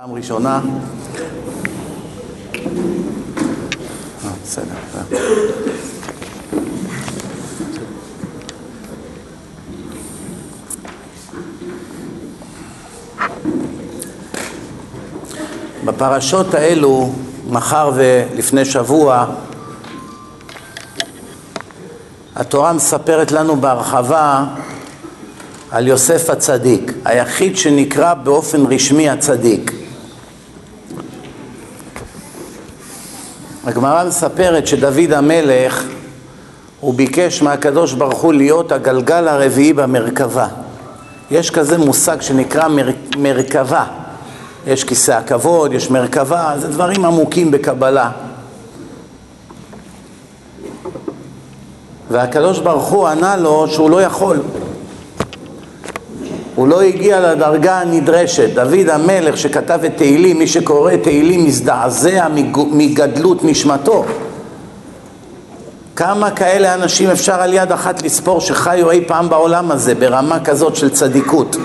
פעם ראשונה. אה. אה. בפרשות האלו, מחר ולפני שבוע, התורה מספרת לנו בהרחבה על יוסף הצדיק, היחיד שנקרא באופן רשמי הצדיק. הגמרא מספרת שדוד המלך הוא ביקש מהקדוש ברוך הוא להיות הגלגל הרביעי במרכבה. יש כזה מושג שנקרא מר... מרכבה. יש כיסא הכבוד, יש מרכבה, זה דברים עמוקים בקבלה. והקדוש ברוך הוא ענה לו שהוא לא יכול. הוא לא הגיע לדרגה הנדרשת. דוד המלך שכתב את תהילים, מי שקורא תהילים מזדעזע מגדלות נשמתו. כמה כאלה אנשים אפשר על יד אחת לספור שחיו אי פעם בעולם הזה ברמה כזאת של צדיקות.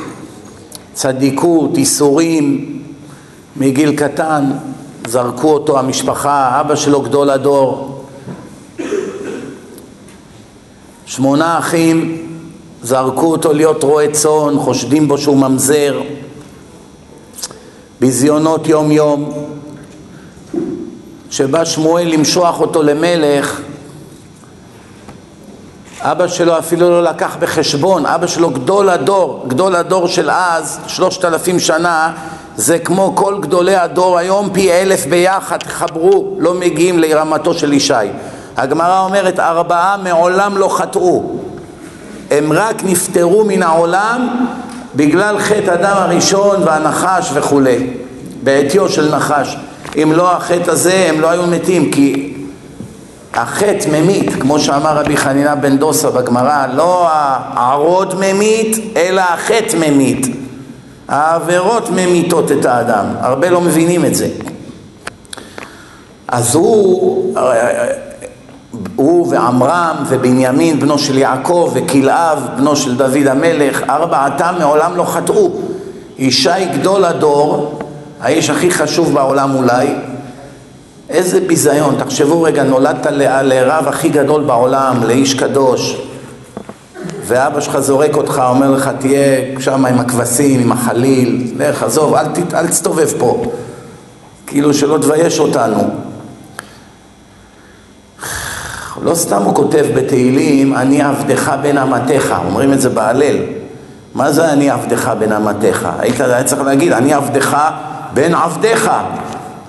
צדיקות, איסורים, מגיל קטן זרקו אותו המשפחה, אבא שלו גדול הדור. שמונה אחים זרקו אותו להיות רועה צאן, חושדים בו שהוא ממזר, ביזיונות יום יום. כשבא שמואל למשוח אותו למלך, אבא שלו אפילו לא לקח בחשבון, אבא שלו גדול הדור, גדול הדור של אז, שלושת אלפים שנה, זה כמו כל גדולי הדור היום, פי אלף ביחד, תחברו, לא מגיעים לרמתו של ישי. הגמרא אומרת, ארבעה מעולם לא חטאו, הם רק נפטרו מן העולם בגלל חטא אדם הראשון והנחש וכולי, בעטיו של נחש. אם לא החטא הזה הם לא היו מתים כי החטא ממית, כמו שאמר רבי חנינה בן דוסה בגמרא, לא הערוד ממית אלא החטא ממית. העבירות ממיתות את האדם, הרבה לא מבינים את זה. אז הוא הוא ועמרם ובנימין בנו של יעקב וכלאב בנו של דוד המלך, ארבעתם מעולם לא חטאו. ישי גדול הדור, האיש הכי חשוב בעולם אולי, איזה ביזיון, תחשבו רגע, נולדת לרב הכי גדול בעולם, לאיש קדוש, ואבא שלך זורק אותך, אומר לך תהיה שם עם הכבשים, עם החליל, לך עזוב, אל, אל תסתובב פה, כאילו שלא תבייש אותנו. לא סתם הוא כותב בתהילים, אני עבדך בין אמתיך, אומרים את זה בהלל. מה זה אני עבדך בין אמתיך? היית היה צריך להגיד, אני עבדך בין עבדיך.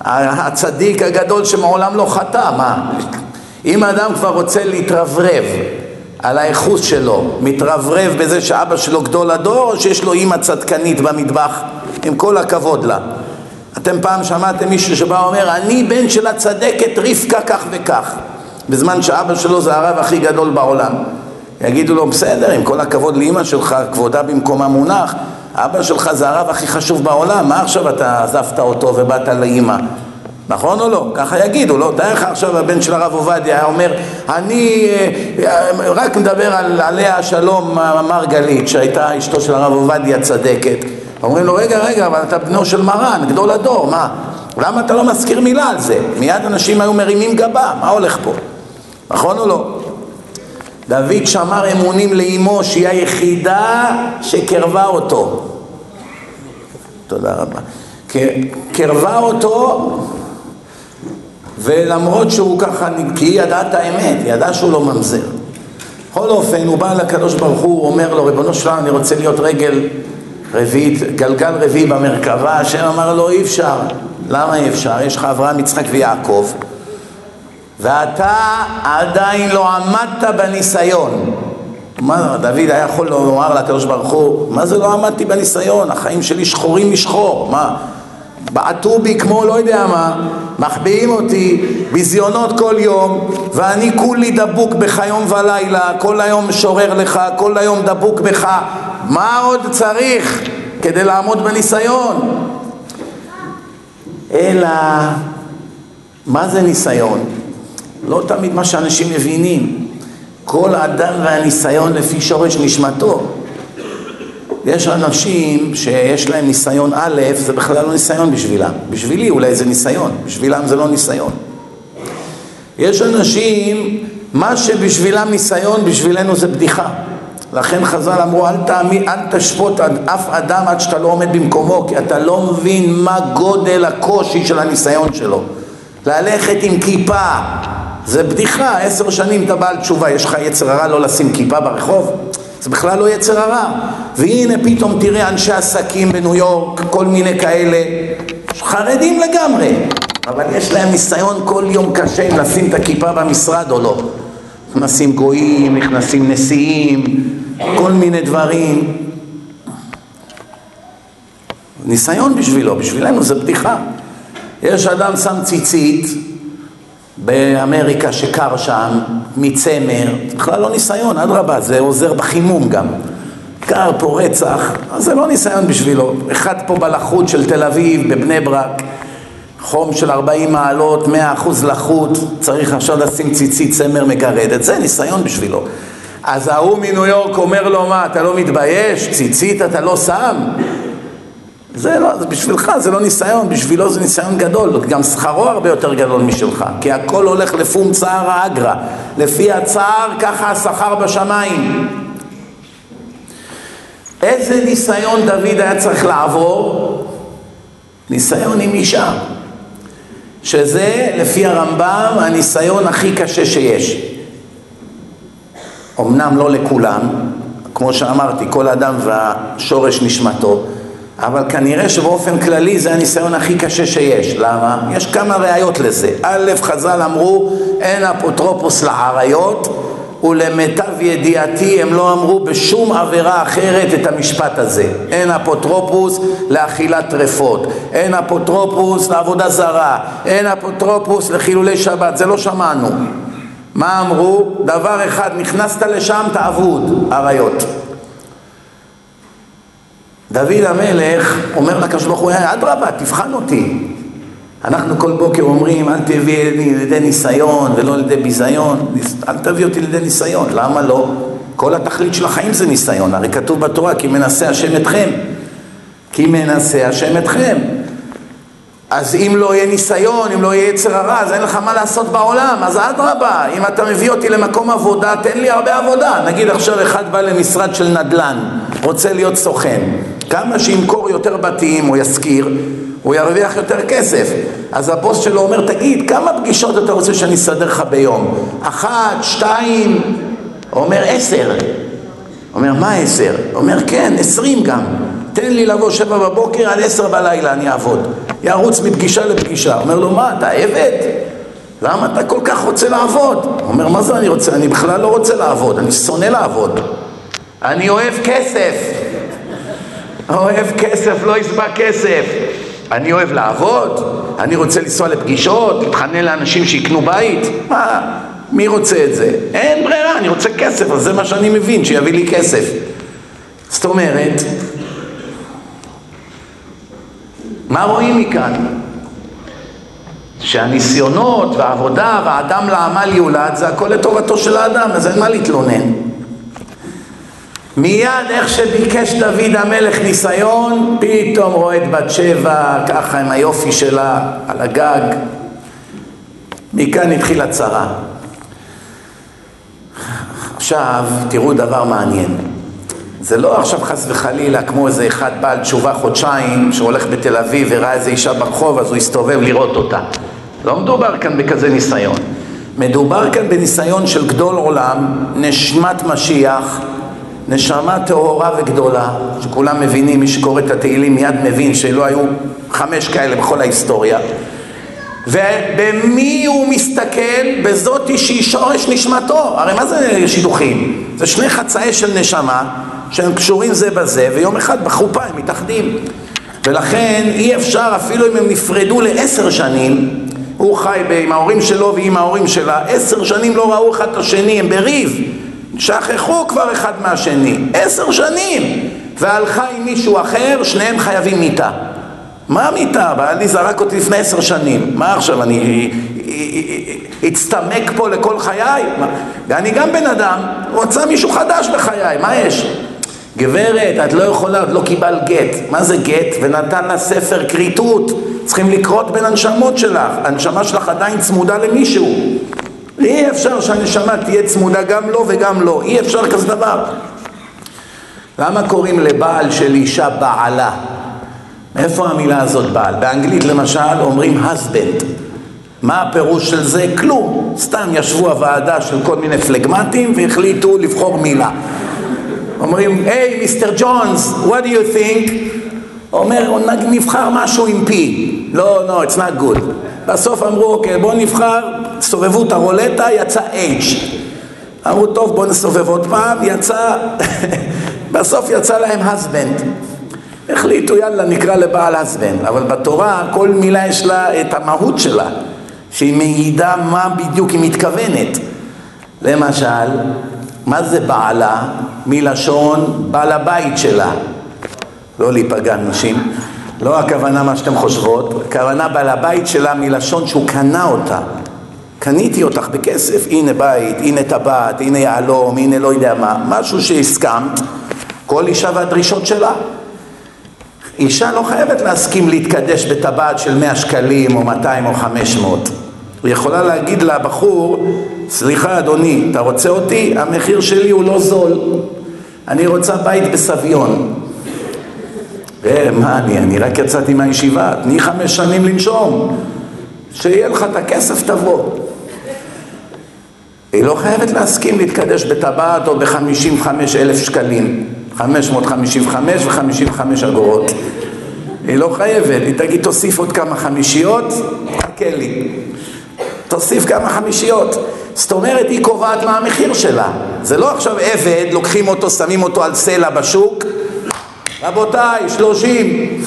הצדיק הגדול שמעולם לא חטא, מה? אם אדם כבר רוצה להתרברב על האיכות שלו, מתרברב בזה שאבא שלו גדול הדור, או שיש לו אימא צדקנית במטבח, עם כל הכבוד לה. אתם פעם שמעתם מישהו שבא ואומר, אני בן של הצדקת רבקה כך וכך. בזמן שאבא שלו זה הרב הכי גדול בעולם. יגידו לו, בסדר, עם כל הכבוד לאימא שלך, כבודה במקומה מונח, אבא שלך זה הרב הכי חשוב בעולם, מה עכשיו אתה עזבת אותו ובאת לאימא? נכון או לא? ככה יגידו, לא? תאר לך עכשיו הבן של הרב עובדיה היה אומר, אני אה, רק מדבר על עליה השלום מרגלית, שהייתה אשתו של הרב עובדיה צדקת. אומרים לו, רגע, רגע, אבל אתה בנו של מרן, גדול הדור, מה? למה אתה לא מזכיר מילה על זה? מיד אנשים היו מרימים גבה, מה הולך פה? נכון או לא? דוד שמר אמונים לאימו שהיא היחידה שקרבה אותו. תודה רבה. קרבה אותו ולמרות שהוא ככה, כי היא ידעה את האמת, היא ידעה שהוא לא ממזר. בכל אופן, הוא בא לקדוש ברוך הוא, אומר לו, ריבונו שלנו, אני רוצה להיות רגל רביעית, גלגל רביעי במרכבה, השם אמר לו, אי אפשר. למה אי אפשר? יש לך אברהם, יצחק ויעקב. ואתה עדיין לא עמדת בניסיון. מה, דוד היה יכול לומר לקדוש ברוך הוא, מה זה לא עמדתי בניסיון? החיים שלי שחורים משחור, מה? בעטו בי כמו לא יודע מה, מחביאים אותי, ביזיונות כל יום, ואני כולי דבוק בך יום ולילה, כל היום משורר לך, כל היום דבוק בך, מה עוד צריך כדי לעמוד בניסיון? אלא, מה זה ניסיון? לא תמיד מה שאנשים מבינים. כל אדם והניסיון לפי שורש נשמתו. יש אנשים שיש להם ניסיון א', זה בכלל לא ניסיון בשבילם. בשבילי אולי זה ניסיון, בשבילם זה לא ניסיון. יש אנשים, מה שבשבילם ניסיון, בשבילנו זה בדיחה. לכן חז"ל אמרו, אל, תעמי, אל תשפוט אף אדם עד שאתה לא עומד במקומו, כי אתה לא מבין מה גודל הקושי של הניסיון שלו. ללכת עם כיפה, זה בדיחה, עשר שנים אתה בעל תשובה, יש לך יצר הרע לא לשים כיפה ברחוב? זה בכלל לא יצר הרע. והנה פתאום תראה אנשי עסקים בניו יורק, כל מיני כאלה, חרדים לגמרי, אבל יש להם ניסיון כל יום קשה אם לשים את הכיפה במשרד או לא. נכנסים גויים, נכנסים נשיאים, כל מיני דברים. ניסיון בשבילו, בשבילנו זה בדיחה. יש אדם שם ציצית באמריקה שקר שם, מצמר, בכלל לא ניסיון, אדרבה, זה עוזר בחימום גם. קר פה רצח, אז זה לא ניסיון בשבילו. אחד פה בלחות של תל אביב, בבני ברק, חום של 40 מעלות, 100% לחות, צריך עכשיו לשים ציצית צמר מגרדת, זה ניסיון בשבילו. אז ההוא מניו יורק אומר לו, מה, אתה לא מתבייש? ציצית אתה לא שם? זה לא, זה בשבילך זה לא ניסיון, בשבילו זה ניסיון גדול, גם שכרו הרבה יותר גדול משלך, כי הכל הולך לפום צער האגרא, לפי הצער ככה השכר בשמיים. איזה ניסיון דוד היה צריך לעבור? ניסיון עם אישה. שזה לפי הרמב"ם הניסיון הכי קשה שיש. אמנם לא לכולם, כמו שאמרתי, כל אדם והשורש נשמתו, אבל כנראה שבאופן כללי זה הניסיון הכי קשה שיש. למה? יש כמה ראיות לזה. א', חז"ל אמרו, אין אפוטרופוס לעריות, ולמיטב ידיעתי הם לא אמרו בשום עבירה אחרת את המשפט הזה. אין אפוטרופוס לאכילת טרפות, אין אפוטרופוס לעבודה זרה, אין אפוטרופוס לחילולי שבת, זה לא שמענו. מה אמרו? דבר אחד, נכנסת לשם תעבוד, עריות. דוד המלך אומר לקדוש ברוך הוא, אדרבה, תבחן אותי. אנחנו כל בוקר אומרים, אל תביא לידי ניסיון ולא לידי ביזיון, אל תביא אותי לידי ניסיון, למה לא? כל התכלית של החיים זה ניסיון, הרי כתוב בתורה, כי מנסה השם אתכם. כי מנסה השם אתכם. אז אם לא יהיה ניסיון, אם לא יהיה יצר הרע, אז אין לך מה לעשות בעולם, אז אדרבה, אם אתה מביא אותי למקום עבודה, תן לי הרבה עבודה. נגיד עכשיו אחד בא למשרד של נדל"ן, רוצה להיות סוכן, כמה שימכור יותר בתים או ישכיר, הוא ירוויח יותר כסף. אז הבוס שלו אומר, תגיד, כמה פגישות אתה רוצה שאני אסדר לך ביום? אחת, שתיים, אומר עשר. אומר, מה עשר? אומר, כן, עשרים גם. תן לי לבוא שבע בבוקר עד עשר בלילה, אני אעבוד. ירוץ מפגישה לפגישה. אומר לו, מה, אתה עבד? למה אתה כל כך רוצה לעבוד? אומר, מה זה אני רוצה? אני בכלל לא רוצה לעבוד, אני שונא לעבוד. אני אוהב כסף. אוהב כסף, לא יסבע כסף. אני אוהב לעבוד, אני רוצה לנסוע לפגישות, להתחנן לאנשים שיקנו בית, מה, מי רוצה את זה? אין ברירה, אני רוצה כסף, אז זה מה שאני מבין, שיביא לי כסף. זאת אומרת, מה רואים מכאן? שהניסיונות והעבודה והאדם לעמל יולד זה הכל לטובתו של האדם, אז אין מה להתלונן. מיד איך שביקש דוד המלך ניסיון, פתאום רואה את בת שבע, ככה עם היופי שלה על הגג. מכאן התחילה צרה. עכשיו, תראו דבר מעניין. זה לא עכשיו חס וחלילה כמו איזה אחד בעל תשובה חודשיים שהולך בתל אביב וראה איזה אישה ברחוב אז הוא הסתובב לראות אותה. לא מדובר כאן בכזה ניסיון. מדובר כאן בניסיון של גדול עולם, נשמת משיח, נשמה טהורה וגדולה, שכולם מבינים, מי שקורא את התהילים מיד מבין שלא היו חמש כאלה בכל ההיסטוריה. ובמי הוא מסתכל? בזאתי שהיא שורש נשמתו. הרי מה זה שידוכים? זה שני חצאי של נשמה שהם קשורים זה בזה, ויום אחד בחופה הם מתאחדים. ולכן אי אפשר, אפילו אם הם נפרדו לעשר שנים, הוא חי עם ההורים שלו ועם ההורים שלה, עשר שנים לא ראו אחד את השני, הם בריב. שכחו כבר אחד מהשני, עשר שנים, והלכה עם מישהו אחר, שניהם חייבים מיתה. מה מיתה? בעלי זרק אותי לפני עשר שנים, מה עכשיו, אני אצטמק פה לכל חיי? ואני גם בן אדם, רוצה מישהו חדש בחיי, מה יש? גברת, את לא יכולה, עוד לא קיבל גט. מה זה גט? ונתן לה ספר כריתות. צריכים לקרות בין הנשמות שלך. הנשמה שלך עדיין צמודה למישהו. אי אפשר שהנשמה תהיה צמודה גם לו וגם לו. אי אפשר כזה דבר. למה קוראים לבעל של אישה בעלה? מאיפה המילה הזאת בעל? באנגלית למשל אומרים husband. מה הפירוש של זה? כלום. סתם ישבו הוועדה של כל מיני פלגמטים והחליטו לבחור מילה. אומרים, היי, מיסטר ג'ונס, do you think? אומר, נבחר משהו עם P. לא, לא, it's not good. בסוף אמרו, אוקיי, בואו נבחר, סובבו את הרולטה, יצא H. אמרו, טוב, בואו נסובב עוד פעם, יצא, בסוף יצא להם husband. החליטו, יאללה, נקרא לבעל husband. אבל בתורה, כל מילה יש לה את המהות שלה, שהיא מעידה מה בדיוק היא מתכוונת. למשל, מה זה בעלה? מלשון בעל הבית שלה. לא להיפגע נשים. לא הכוונה מה שאתם חושבות, הכוונה בעל הבית שלה מלשון שהוא קנה אותה. קניתי אותך בכסף, הנה בית, הנה טבעת, הנה יהלום, הנה לא יודע מה, משהו שהסכמת, כל אישה והדרישות שלה. אישה לא חייבת להסכים להתקדש בטבעת של 100 שקלים או 200 או 500. היא יכולה להגיד לבחור, סליחה אדוני, אתה רוצה אותי? המחיר שלי הוא לא זול. אני רוצה בית בסביון. ומה אני, אני רק יצאתי מהישיבה, תני חמש שנים לנשום. שיהיה לך את הכסף, תבוא. היא לא חייבת להסכים להתקדש בטבעת או ב-55 אלף שקלים, 555 ו-55 אגורות. היא לא חייבת, היא תגיד תוסיף עוד כמה חמישיות, חכה לי. תוסיף כמה חמישיות. זאת אומרת, היא קובעת מה המחיר שלה. זה לא עכשיו עבד, לוקחים אותו, שמים אותו על סלע בשוק, רבותיי, שלושים.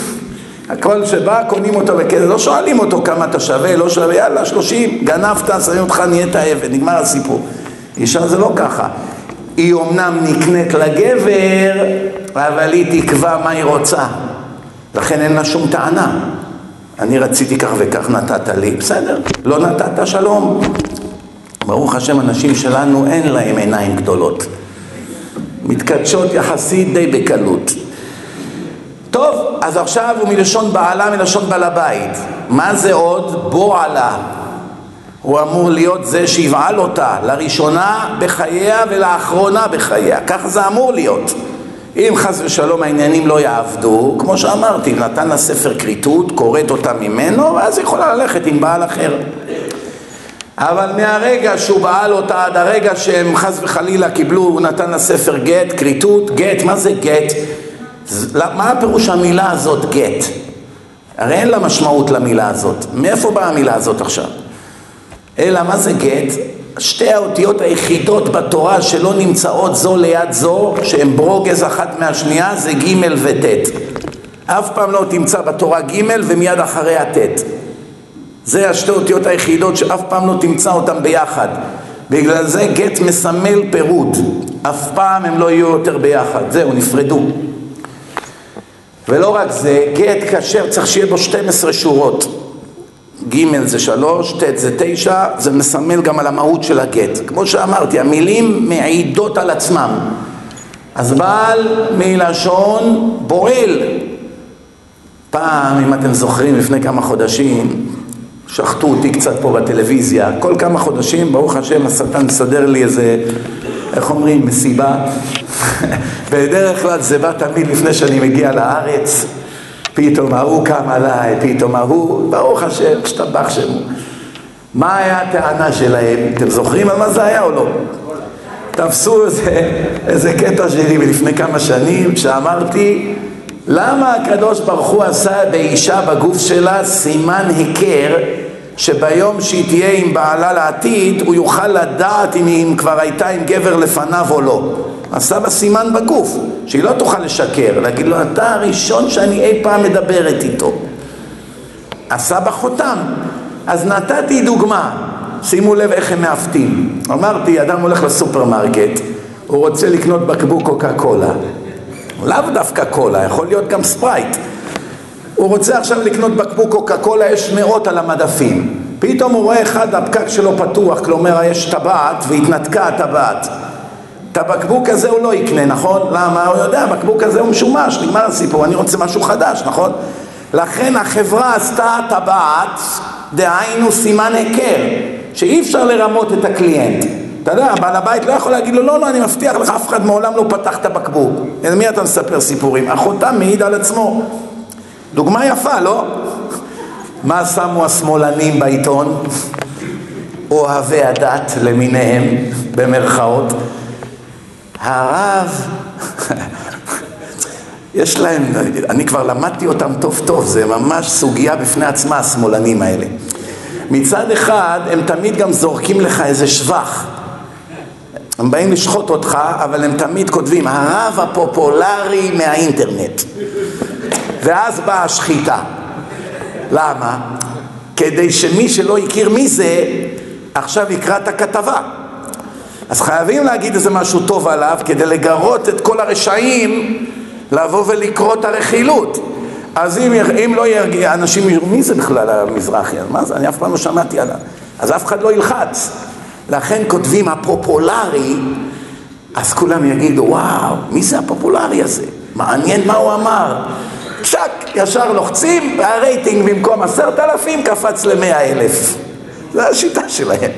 הכל שבא, קונים אותו בכסף, לא שואלים אותו כמה אתה שווה, לא שווה, יאללה, שלושים, גנבת, שמים אותך, נהיית עבד, נגמר הסיפור. אישה זה לא ככה. היא אומנם נקנית לגבר, אבל היא תקבע מה היא רוצה. לכן אין לה שום טענה. אני רציתי כך וכך, נתת לי, בסדר, לא נתת, שלום. ברוך השם, הנשים שלנו אין להם עיניים גדולות. מתקדשות יחסית די בקלות. טוב, אז עכשיו הוא מלשון בעלה, מלשון בעל הבית. מה זה עוד? בועלה. הוא אמור להיות זה שיבעל אותה, לראשונה בחייה ולאחרונה בחייה. ככה זה אמור להיות. אם חס ושלום העניינים לא יעבדו, כמו שאמרתי, נתן לה ספר כריתות, כורת אותה ממנו, ואז היא יכולה ללכת עם בעל אחר. אבל מהרגע שהוא בעל אותה עד הרגע שהם חס וחלילה קיבלו, הוא נתן לה ספר גט, כריתות, גט, מה זה גט? מה הפירוש המילה הזאת גט? הרי אין לה משמעות למילה הזאת. מאיפה באה המילה הזאת עכשיו? אלא מה זה גט? שתי האותיות היחידות בתורה שלא נמצאות זו ליד זו, שהן ברוגז אחת מהשנייה, זה ג' וט'. אף פעם לא תמצא בתורה ג' ומיד אחריה ט'. זה השתי אותיות היחידות שאף פעם לא תמצא אותן ביחד. בגלל זה גט מסמל פירוד. אף פעם הם לא יהיו יותר ביחד. זהו, נפרדו. ולא רק זה, גט כשר צריך שיהיה בו 12 שורות. ג' זה שלוש, ט' זה תשע, זה מסמל גם על המהות של הגט. כמו שאמרתי, המילים מעידות על עצמם. אז בעל מלשון בועל. פעם, אם אתם זוכרים, לפני כמה חודשים, שחטו אותי קצת פה בטלוויזיה. כל כמה חודשים, ברוך השם, השטן מסדר לי איזה, איך אומרים, מסיבה. בדרך כלל זה בא תמיד לפני שאני מגיע לארץ. פתאום ההוא קם עליי, פתאום ההוא, ברוך השם, השתבח שמו. מה היה הטענה שלהם? אתם זוכרים על מה זה היה או לא? תפסו איזה, איזה קטע שלי מלפני כמה שנים, שאמרתי, למה הקדוש ברוך הוא עשה באישה בגוף שלה סימן היכר שביום שהיא תהיה עם בעלה לעתיד, הוא יוכל לדעת אם היא כבר הייתה עם גבר לפניו או לא. עשה לה סימן בגוף, שהיא לא תוכל לשקר, להגיד לו, אתה הראשון שאני אי פעם מדברת איתו. עשה בה חותם. אז נתתי דוגמה, שימו לב איך הם מעוותים. אמרתי, אדם הולך לסופרמרקט, הוא רוצה לקנות בקבוק קוקה קולה. לאו דווקא קולה, יכול להיות גם ספרייט. הוא רוצה עכשיו לקנות בקבוק קוקה קולה, יש מאות על המדפים. פתאום הוא רואה אחד, הפקק שלו פתוח, כלומר יש טבעת והתנתקה הטבעת. את הבקבוק הזה הוא לא יקנה, נכון? למה? הוא יודע, הבקבוק הזה הוא משומש, נגמר הסיפור, אני רוצה משהו חדש, נכון? לכן החברה עשתה טבעת, דהיינו סימן היכר, שאי אפשר לרמות את הקליינט. אתה יודע, בעל הבית לא יכול להגיד לו, לא, לא, אני מבטיח לך, אף אחד מעולם לא פתח את הבקבוק. למי אתה מספר סיפורים? החותם מעיד על עצמו. דוגמה יפה, לא? מה שמו השמאלנים בעיתון? אוהבי הדת למיניהם, במרכאות. הרב, יש להם, אני כבר למדתי אותם טוב טוב, זה ממש סוגיה בפני עצמה, השמאלנים האלה. מצד אחד, הם תמיד גם זורקים לך איזה שבח. הם באים לשחוט אותך, אבל הם תמיד כותבים, הרב הפופולרי מהאינטרנט. ואז באה השחיטה. למה? כדי שמי שלא הכיר מי זה, עכשיו יקרא את הכתבה. אז חייבים להגיד איזה משהו טוב עליו כדי לגרות את כל הרשעים לבוא ולקרוא את הרכילות. אז אם, אם לא ירגיע, אנשים יראו, מי זה בכלל המזרחי? מה זה? אני אף פעם לא שמעתי עליו. אז אף אחד לא ילחץ. לכן כותבים הפופולרי, אז כולם יגידו, וואו, מי זה הפופולרי הזה? מעניין מה הוא אמר. צ'אק, ישר לוחצים, והרייטינג במקום עשרת אלפים קפץ למאה אלף. זו השיטה שלהם.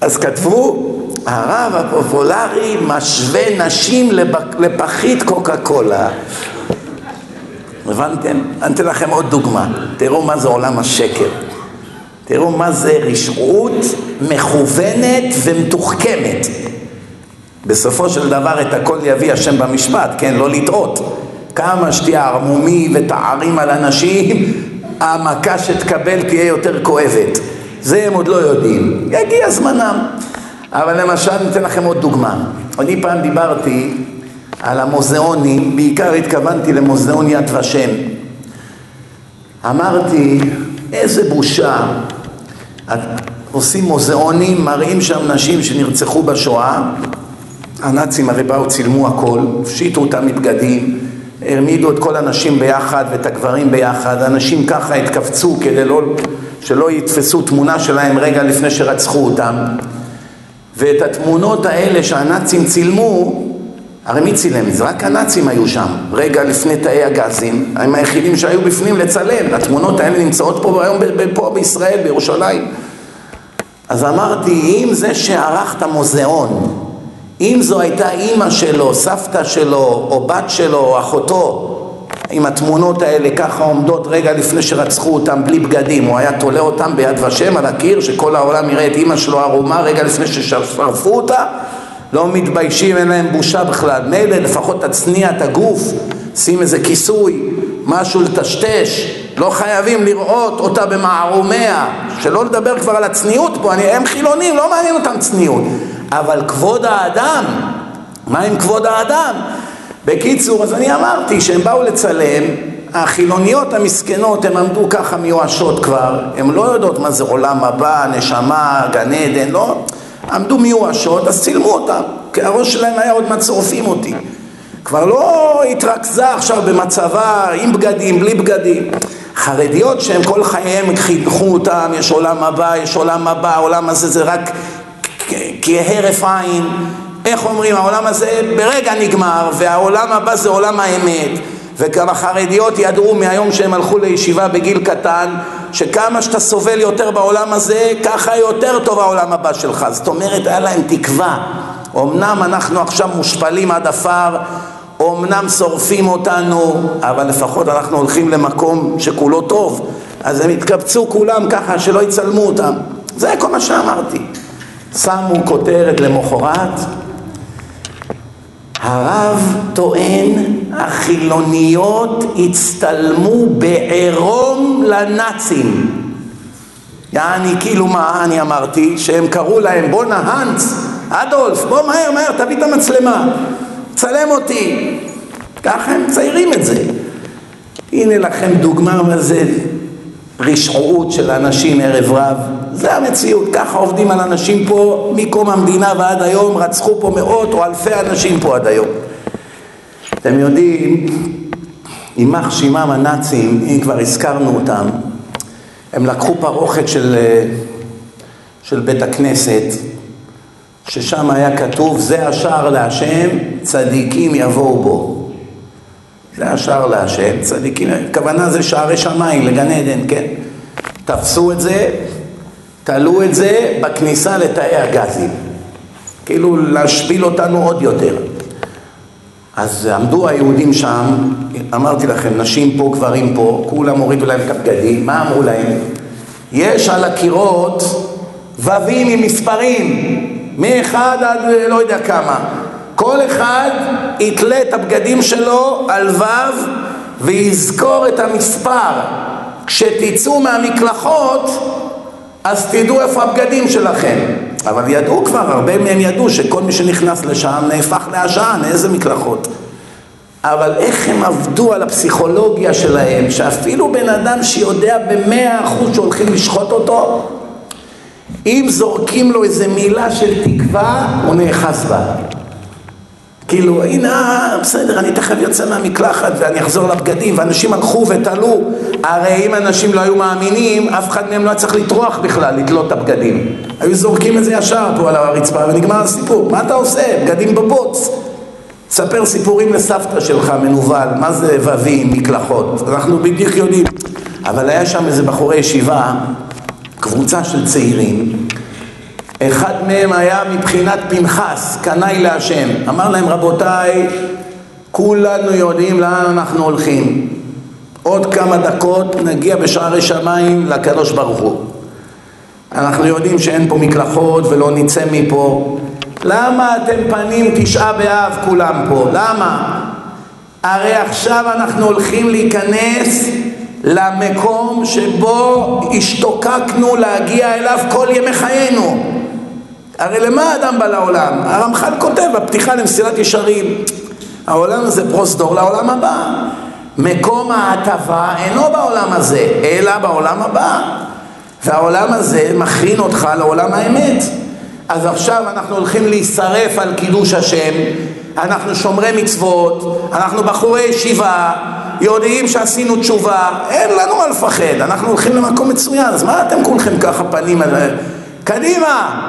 אז כתבו, הרב הפופולרי משווה נשים לפחית קוקה קולה. הבנתם? אני אתן לכם עוד דוגמה. תראו מה זה עולם השקר. תראו מה זה רשעות מכוונת ומתוחכמת. בסופו של דבר את הכל יביא השם במשפט, כן? לא לטעות. כמה שתהיה ערמומי ותערים על אנשים, המכה שתקבל תהיה יותר כואבת. זה הם עוד לא יודעים. יגיע זמנם. אבל למשל, אני אתן לכם עוד דוגמה. אני פעם דיברתי על המוזיאונים, בעיקר התכוונתי למוזיאון יד ושם. אמרתי, איזה בושה. עושים מוזיאונים, מראים שם נשים שנרצחו בשואה. הנאצים הרי באו, צילמו הכל, הפשיטו אותם מבגדים, העמידו את כל הנשים ביחד ואת הגברים ביחד. אנשים ככה התכווצו כדי לא, שלא יתפסו תמונה שלהם רגע לפני שרצחו אותם. ואת התמונות האלה שהנאצים צילמו, הרי מי צילם? זה רק הנאצים היו שם, רגע לפני תאי הגזים, הם היחידים שהיו בפנים לצלם, התמונות האלה נמצאות פה היום פה בישראל, בירושלים. אז אמרתי, אם זה שערך את המוזיאון, אם זו הייתה אימא שלו, סבתא שלו, או בת שלו, או אחותו, עם התמונות האלה ככה עומדות רגע לפני שרצחו אותם בלי בגדים, הוא היה תולה אותם ביד ושם על הקיר, שכל העולם יראה את אימא שלו ערומה רגע לפני ששרפו אותה, לא מתביישים, אין להם בושה בכלל. מילא לפחות תצניע את הגוף, שים איזה כיסוי, משהו לטשטש, לא חייבים לראות אותה במערומיה, שלא לדבר כבר על הצניעות פה, אני, הם חילונים, לא מעניין אותם צניעות, אבל כבוד האדם, מה עם כבוד האדם? בקיצור, אז אני אמרתי שהם באו לצלם, החילוניות המסכנות, הן עמדו ככה מיואשות כבר, הן לא יודעות מה זה עולם הבא, נשמה, גן עדן, לא, עמדו מיואשות, אז צילמו אותם, כי הראש שלהם היה עוד מעט שורפים אותי. כבר לא התרכזה עכשיו במצבה, עם בגדים, בלי בגדים. חרדיות שהם כל חייהם חינכו אותם, יש עולם הבא, יש עולם הבא, העולם הזה זה רק כהרף עין. איך אומרים, העולם הזה ברגע נגמר, והעולם הבא זה עולם האמת. וגם החרדיות ידעו מהיום שהם הלכו לישיבה בגיל קטן, שכמה שאתה סובל יותר בעולם הזה, ככה יותר טוב העולם הבא שלך. זאת אומרת, היה להם תקווה. אמנם אנחנו עכשיו מושפלים עד עפר, אמנם שורפים אותנו, אבל לפחות אנחנו הולכים למקום שכולו טוב. אז הם התקבצו כולם ככה שלא יצלמו אותם. זה כל מה שאמרתי. שמו כותרת למחרת, הרב טוען, החילוניות הצטלמו בעירום לנאצים. יעני, כאילו מה אני אמרתי? שהם קראו להם בואנה האנץ, אדולף, בוא מהר מהר תביא את המצלמה, צלם אותי. ככה הם מציירים את זה. הנה לכם דוגמה מה זה רשעות של אנשים ערב רב. זה המציאות, ככה עובדים על אנשים פה מקום המדינה ועד היום, רצחו פה מאות או אלפי אנשים פה עד היום. אתם יודעים, יימח שמם הנאצים, אם כבר הזכרנו אותם, הם לקחו פרוכת של, של בית הכנסת, ששם היה כתוב, זה השער להשם, צדיקים יבואו בו. זה השער להשם, צדיקים, הכוונה זה שערי שמיים, לגן עדן, כן? תפסו את זה, תלו את זה בכניסה לתאי הגזים. כאילו להשפיל אותנו עוד יותר. אז עמדו היהודים שם, אמרתי לכם, נשים פה, גברים פה, כולם הורידו להם את הבגדים, מה אמרו להם? יש על הקירות ווים עם מספרים, מאחד עד לא יודע כמה. כל אחד יתלה את הבגדים שלו על וו ויזכור את המספר. כשתצאו מהמקלחות, אז תדעו איפה הבגדים שלכם. אבל ידעו כבר, הרבה מהם ידעו שכל מי שנכנס לשם נהפך לעשן, איזה מקלחות. אבל איך הם עבדו על הפסיכולוגיה שלהם, שאפילו בן אדם שיודע במאה אחוז שהולכים לשחוט אותו, אם זורקים לו איזה מילה של תקווה, הוא נאחז בה. כאילו, הנה, בסדר, אני תכף יוצא מהמקלחת ואני אחזור לבגדים, ואנשים הלכו ותלו. הרי אם אנשים לא היו מאמינים, אף אחד מהם לא היה צריך לטרוח בכלל, לתלות את הבגדים. היו זורקים את זה ישר פה על הרצפה ונגמר הסיפור. מה אתה עושה? בגדים בבוץ. ספר סיפורים לסבתא שלך, מנוול, מה זה ווים, מקלחות. אנחנו בדיוק יודעים. אבל היה שם איזה בחורי ישיבה, קבוצה של צעירים, אחד מהם היה מבחינת פנחס, קנאי להשם. אמר להם, רבותיי, כולנו יודעים לאן אנחנו הולכים. עוד כמה דקות נגיע בשערי שמיים לקדוש ברוך הוא. אנחנו יודעים שאין פה מקלחות ולא נצא מפה. למה אתם פנים תשעה באב כולם פה? למה? הרי עכשיו אנחנו הולכים להיכנס למקום שבו השתוקקנו להגיע אליו כל ימי חיינו. הרי למה האדם בא לעולם? הרמח"ל כותב בפתיחה למסילת ישרים, העולם הזה פרוסדור לעולם הבא. מקום ההטבה אינו בעולם הזה, אלא בעולם הבא. והעולם הזה מכין אותך לעולם האמת. אז עכשיו אנחנו הולכים להישרף על קידוש השם, אנחנו שומרי מצוות, אנחנו בחורי ישיבה, יודעים שעשינו תשובה, אין לנו מה לפחד, אנחנו הולכים למקום מצוין, אז מה אתם כולכם ככה פנים על... קדימה,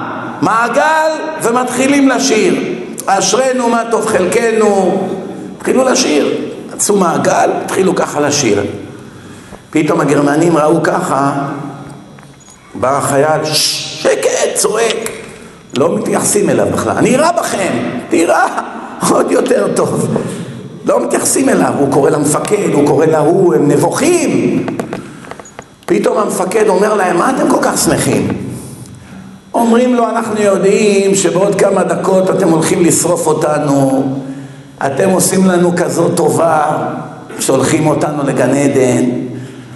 מעגל ומתחילים לשיר. אשרינו מה טוב חלקנו, התחילו לשיר, עשו מעגל, התחילו ככה לשיר. פתאום הגרמנים ראו ככה, בא החייל, שקט, צועק, לא מתייחסים אליו בכלל, אני אירה בכם, תירה, עוד יותר טוב. לא מתייחסים אליו, הוא קורא למפקד, הוא קורא להוא, הם נבוכים. פתאום המפקד אומר להם, מה אתם כל כך שמחים? אומרים לו, אנחנו יודעים שבעוד כמה דקות אתם הולכים לשרוף אותנו, אתם עושים לנו כזאת טובה, שולחים אותנו לגן עדן,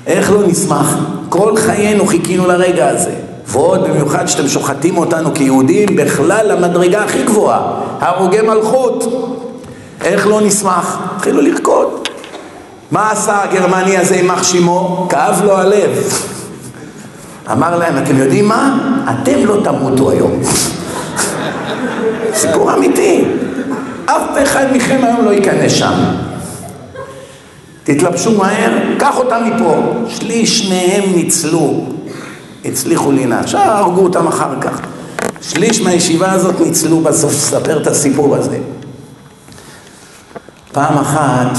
איך לא נשמח? כל חיינו חיכינו לרגע הזה. ועוד במיוחד שאתם שוחטים אותנו כיהודים בכלל למדרגה הכי גבוהה, הרוגי מלכות. איך לא נשמח? התחילו לרקוד. מה עשה הגרמני הזה עם אח שימו? כאב לו הלב. אמר להם, אתם יודעים מה? אתם לא תמותו היום. סיפור אמיתי. אף אחד מכם היום לא ייכנס שם. תתלבשו מהר, קח אותם מפה. שליש מהם ניצלו, הצליחו לנהל. עכשיו הרגו אותם אחר כך. שליש מהישיבה הזאת ניצלו בסוף, ספר את הסיפור הזה. פעם אחת,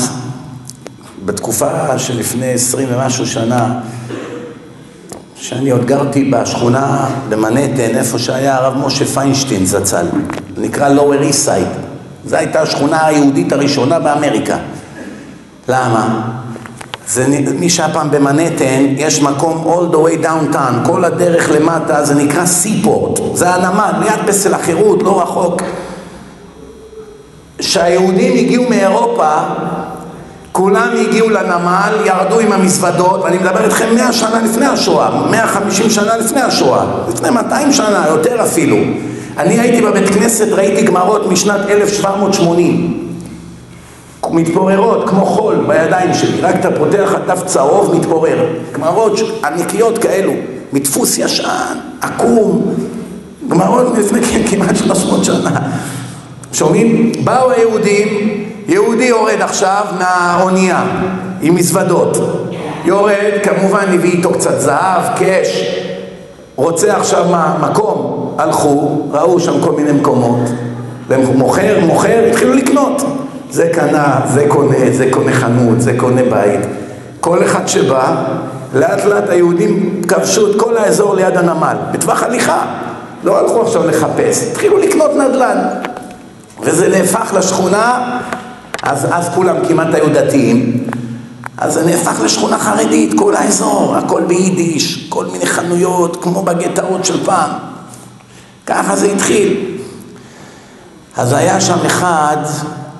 בתקופה שלפני עשרים ומשהו שנה, שאני עוד גרתי בשכונה במנהטן, איפה שהיה הרב משה פיינשטיין זצ"ל, נקרא East Side. זו הייתה השכונה היהודית הראשונה באמריקה. למה? זה, מי שהיה פעם במנהטן, יש מקום all the way downtown, כל הדרך למטה, זה נקרא סיפורט, זה הנמל, מיד פסל החירות, לא רחוק. כשהיהודים הגיעו מאירופה, כולם הגיעו לנמל, ירדו עם המזוודות, ואני מדבר איתכם מאה שנה לפני השואה, מאה חמישים שנה לפני השואה, לפני מאתיים שנה, יותר אפילו. אני הייתי בבית כנסת, ראיתי גמרות משנת 1780. מתפוררות כמו חול בידיים שלי, רק אתה פותח הדף צהוב, מתפורר. גמרות ענקיות כאלו, מדפוס ישן, עקום, גמרות לפני כמעט 300 שנה. שומעים? באו היהודים, יהודי יורד עכשיו מהאונייה עם מזוודות. יורד, כמובן הביא איתו קצת זהב, קש. רוצה עכשיו מה, מקום, הלכו, ראו שם כל מיני מקומות, ומוכר, מוכר, התחילו לקנות. זה קנה, זה קונה, זה קונה חנות, זה קונה בית. כל אחד שבא, לאט לאט היהודים כבשו את כל האזור ליד הנמל, בטווח הליכה. לא הלכו עכשיו לחפש, התחילו לקנות נדל"ן. וזה נהפך לשכונה, אז, אז כולם כמעט היו דתיים, אז זה נהפך לשכונה חרדית, כל האזור, הכל ביידיש, כל מיני חנויות, כמו בגטאות של פעם. ככה זה התחיל. אז היה שם אחד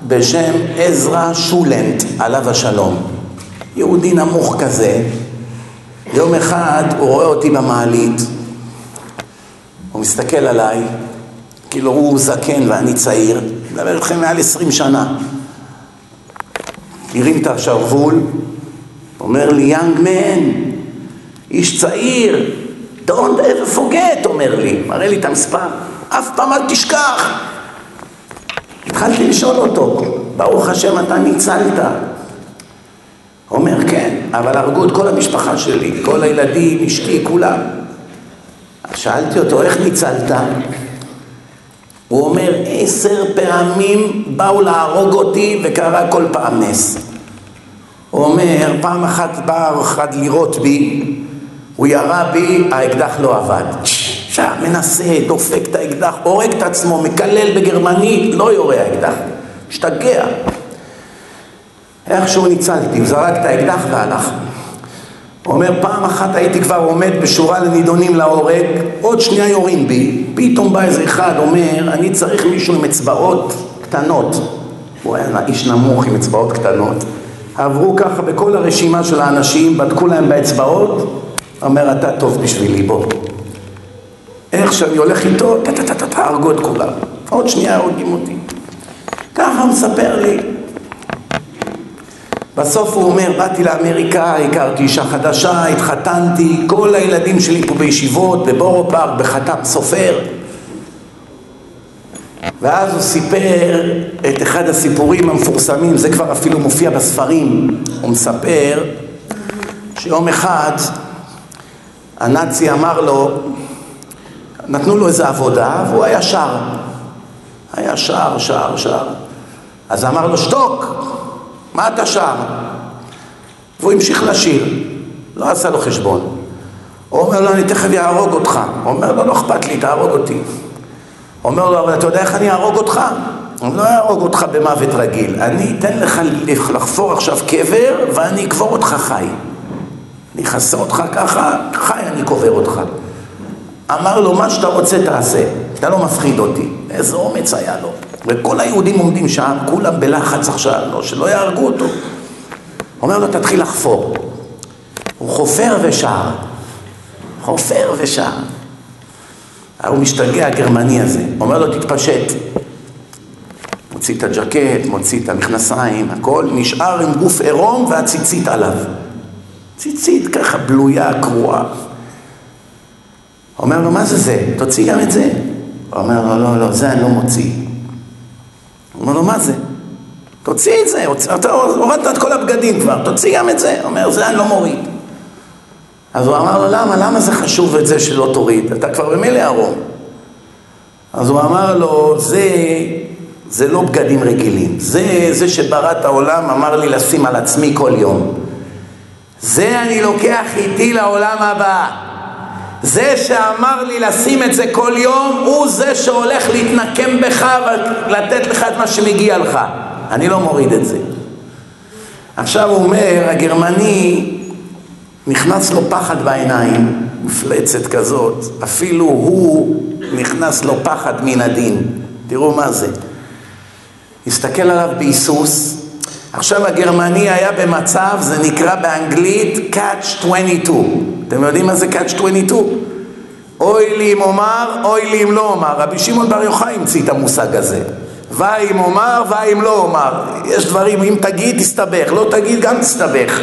בשם עזרא שולנט, עליו השלום. יהודי נמוך כזה. יום אחד הוא רואה אותי במעלית, הוא מסתכל עליי, כאילו הוא זקן ואני צעיר, מדבר איתכם מעל עשרים שנה. הרים את השרוול, אומר לי, יאנג מן, איש צעיר, don't ever forget, אומר לי, מראה לי את המספר, אף פעם אל תשכח. התחלתי לשאול אותו, ברוך השם אתה ניצלת. אומר כן, אבל הרגו את כל המשפחה שלי, כל הילדים, אשתי, כולם. שאלתי אותו, איך ניצלת? הוא אומר, עשר פעמים באו להרוג אותי וקרה כל פעם נס. הוא אומר, פעם אחת בא אחד לירות בי, הוא ירה בי, האקדח לא עבד. שם, מנסה, דופק את האקדח, הורג את עצמו, מקלל בגרמנית, לא יורה האקדח. משתגע. איכשהו ניצלתי, הוא זרק את האקדח והלך. אומר, פעם אחת הייתי כבר עומד בשורה לנידונים להורג, עוד שנייה יורים בי, פתאום בא איזה אחד, אומר, אני צריך מישהו עם אצבעות קטנות. הוא היה איש נמוך עם אצבעות קטנות. עברו ככה בכל הרשימה של האנשים, בדקו להם באצבעות, אומר, אתה טוב בשבילי, בוא. איך שאני הולך איתו, טה-טה-טה, הרגו את כולם. עוד שנייה הורגים אותי. ככה מספר לי. בסוף הוא אומר, באתי לאמריקה, הכרתי אישה חדשה, התחתנתי, כל הילדים שלי פה בישיבות, בבורו פארק, בחתם סופר. ואז הוא סיפר את אחד הסיפורים המפורסמים, זה כבר אפילו מופיע בספרים. הוא מספר שיום אחד הנאצי אמר לו, נתנו לו איזו עבודה והוא היה שר. היה שר, שר, שר. אז אמר לו, שתוק, מה אתה שר? והוא המשיך לשיר, לא עשה לו חשבון. הוא אומר לו, אני תכף אהרוג אותך. הוא אומר לו, לא אכפת לי, תהרוג אותי. אומר לו, אבל אתה יודע איך אני אהרוג אותך? אני לא אהרוג אותך במוות רגיל, אני אתן לך לחפור עכשיו קבר ואני אקבור אותך חי. אני אכסה אותך ככה, חי אני קובר אותך. אמר לו, מה שאתה רוצה תעשה, אתה לא מפחיד אותי. איזה אומץ היה לו. וכל היהודים עומדים שם, כולם בלחץ עכשיו, לא, שלא יהרגו אותו. אומר לו, תתחיל לחפור. הוא חופר ושר. חופר ושר. הוא משתגע, הגרמני הזה. אומר לו, תתפשט. מוציא את הג'קט, מוציא את המכנסיים, הכל נשאר עם גוף עירום והציצית עליו. ציצית ככה בלויה, קרועה. אומר לו, מה זה זה? תוציא גם את זה. הוא אומר לו, לא, לא, זה אני לא מוציא. אומר לו, מה זה? תוציא את זה, אתה הורדת את כל הבגדים כבר, תוציא גם את זה. אומר, זה אני לא מוריד. אז הוא אמר לו, למה? למה זה חשוב את זה שלא תוריד? אתה כבר במילא ערום. אז הוא אמר לו, זה, זה לא בגדים רגילים. זה, זה שברא את העולם אמר לי לשים על עצמי כל יום. זה אני לוקח איתי לעולם הבא. זה שאמר לי לשים את זה כל יום, הוא זה שהולך להתנקם בך ולתת לך את מה שמגיע לך. אני לא מוריד את זה. עכשיו הוא אומר, הגרמני נכנס לו פחד בעיניים, מפלצת כזאת, אפילו הוא נכנס לו פחד מן הדין. תראו מה זה. הסתכל עליו בהיסוס, עכשיו הגרמני היה במצב, זה נקרא באנגלית catch 22. אתם יודעים מה זה catch 22? אוי לי אם אומר, אוי לי אם לא אומר. רבי שמעון בר יוחאי המציא את המושג הזה. ואי אם אומר, ואי אם לא אומר. יש דברים, אם תגיד, תסתבך, לא תגיד, גם תסתבך.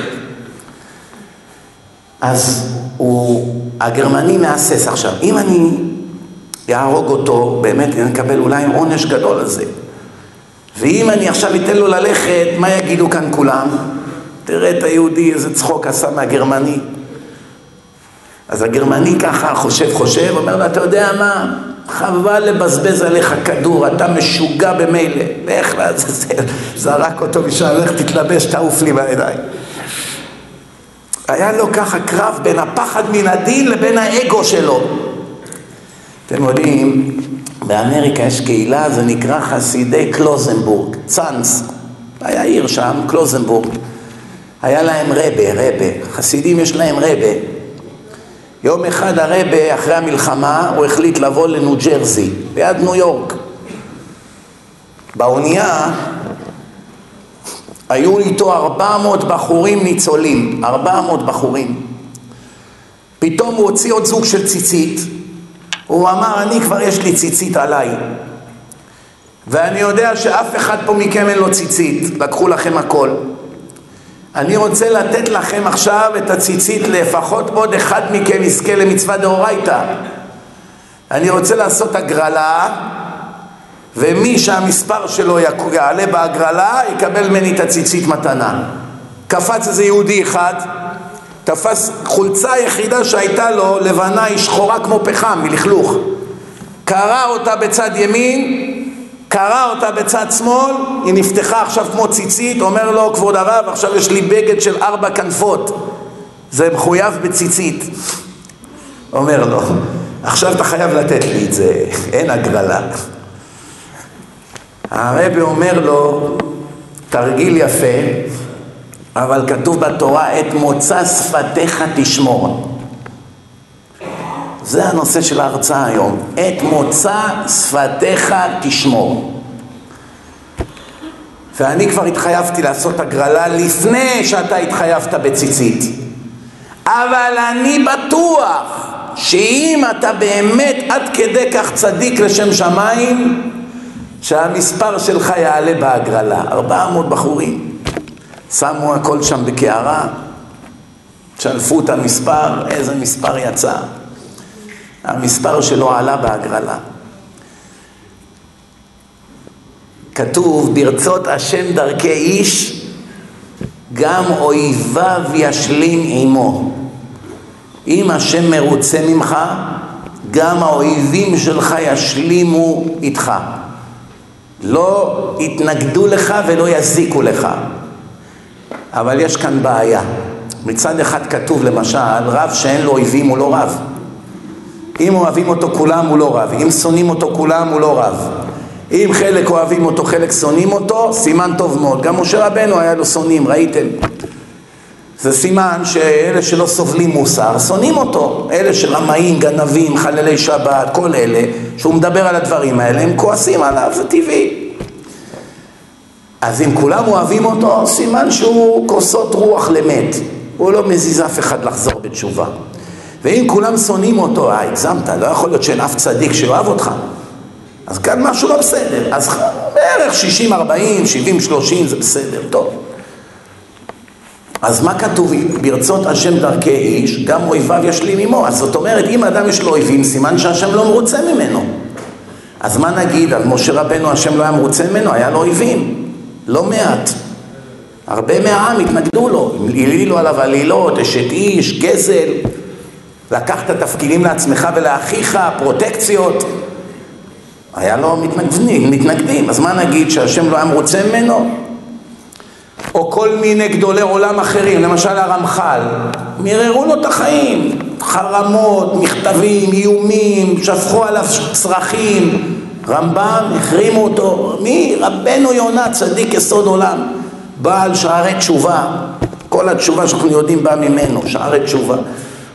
אז הוא, הגרמני מהסס עכשיו. אם אני אהרוג אותו, באמת אני אקבל אולי עונש גדול על זה. ואם אני עכשיו אתן לו ללכת, מה יגידו כאן כולם? תראה את היהודי, איזה צחוק עשה מהגרמני. אז הגרמני ככה חושב חושב, אומר לו, אתה יודע מה? חבל לבזבז עליך כדור, אתה משוגע במילא. לך לעזאזל, זרק אותו משם, לך תתלבש, תעוף לי בעיניים. היה לו ככה קרב בין הפחד מן הדין לבין האגו שלו. אתם יודעים, באמריקה יש קהילה, זה נקרא חסידי קלוזנבורג, צאנס. היה עיר שם, קלוזנבורג. היה להם רבה, רבה. חסידים יש להם רבה. יום אחד הרבה, אחרי המלחמה, הוא החליט לבוא לניו ג'רזי, ליד ניו יורק. באונייה היו איתו ארבע מאות בחורים ניצולים, ארבע מאות בחורים. פתאום הוא הוציא עוד זוג של ציצית, הוא אמר, אני כבר יש לי ציצית עליי. ואני יודע שאף אחד פה מכם אין לו ציצית, לקחו לכם הכל. אני רוצה לתת לכם עכשיו את הציצית, לפחות עוד אחד מכם יזכה למצווה דאורייתא. אני רוצה לעשות הגרלה, ומי שהמספר שלו יעלה בהגרלה, יקבל ממני את הציצית מתנה. קפץ איזה יהודי אחד, תפס חולצה היחידה שהייתה לו, לבנה, היא שחורה כמו פחם, מלכלוך. קרע אותה בצד ימין, קרע אותה בצד שמאל, היא נפתחה עכשיו כמו ציצית, אומר לו, כבוד הרב, עכשיו יש לי בגד של ארבע כנפות, זה מחויב בציצית. אומר לו, עכשיו אתה חייב לתת לי את זה, אין הגרלה. הרבי אומר לו, תרגיל יפה, אבל כתוב בתורה, את מוצא שפתיך תשמור. זה הנושא של ההרצאה היום. את מוצא שפתיך תשמור. ואני כבר התחייבתי לעשות הגרלה לפני שאתה התחייבת בציצית. אבל אני בטוח שאם אתה באמת עד כדי כך צדיק לשם שמיים, שהמספר שלך יעלה בהגרלה. ארבע מאות בחורים. שמו הכל שם בקערה, שלפו את המספר, איזה מספר יצא. המספר שלו עלה בהגרלה. כתוב, ברצות השם דרכי איש, גם אויביו ישלים עמו. אם השם מרוצה ממך, גם האויבים שלך ישלימו איתך. לא יתנגדו לך ולא יזיקו לך. אבל יש כאן בעיה. מצד אחד כתוב למשל, רב שאין לו אויבים הוא לא רב. אם אוהבים אותו כולם הוא לא רב, אם שונאים אותו כולם הוא לא רב. אם חלק אוהבים אותו, חלק שונאים אותו, סימן טוב מאוד. גם משה רבנו היה לו שונאים, ראיתם? זה סימן שאלה שלא סובלים מוסר, שונאים אותו. אלה שרמאים, גנבים, חללי שבת, כל אלה, שהוא מדבר על הדברים האלה, הם כועסים עליו, זה טבעי. אז אם כולם אוהבים אותו, סימן שהוא כוסות רוח למת. הוא לא מזיז אף אחד לחזור בתשובה. ואם כולם שונאים אותו, אה, הגזמת, לא יכול להיות שאין אף צדיק שאוהב אותך. אז כאן משהו לא בסדר. אז בערך 60-40, 70-30 זה בסדר, טוב. אז מה כתוב? ברצות השם דרכי איש, גם אויביו ישלים עמו. אז זאת אומרת, אם אדם יש לו אויבים, סימן שהשם לא מרוצה ממנו. אז מה נגיד? על משה רבנו השם לא היה מרוצה ממנו, היה לו אויבים. לא מעט. הרבה מהעם התנגדו לו, העלילו עליו עלילות, אשת איש, גזל. לקחת תפקידים לעצמך ולאחיך, פרוטקציות. היה לו מתנגדים, מתנגדים, אז מה נגיד שהשם לא היה מרוצה ממנו? או כל מיני גדולי עולם אחרים, למשל הרמח"ל, מיררו לו את החיים, חרמות, מכתבים, איומים, שפכו עליו צרכים, רמב"ם, החרימו אותו, מי? רבנו יונה, צדיק יסוד עולם, בעל שערי תשובה, כל התשובה שאנחנו יודעים באה ממנו, שערי תשובה.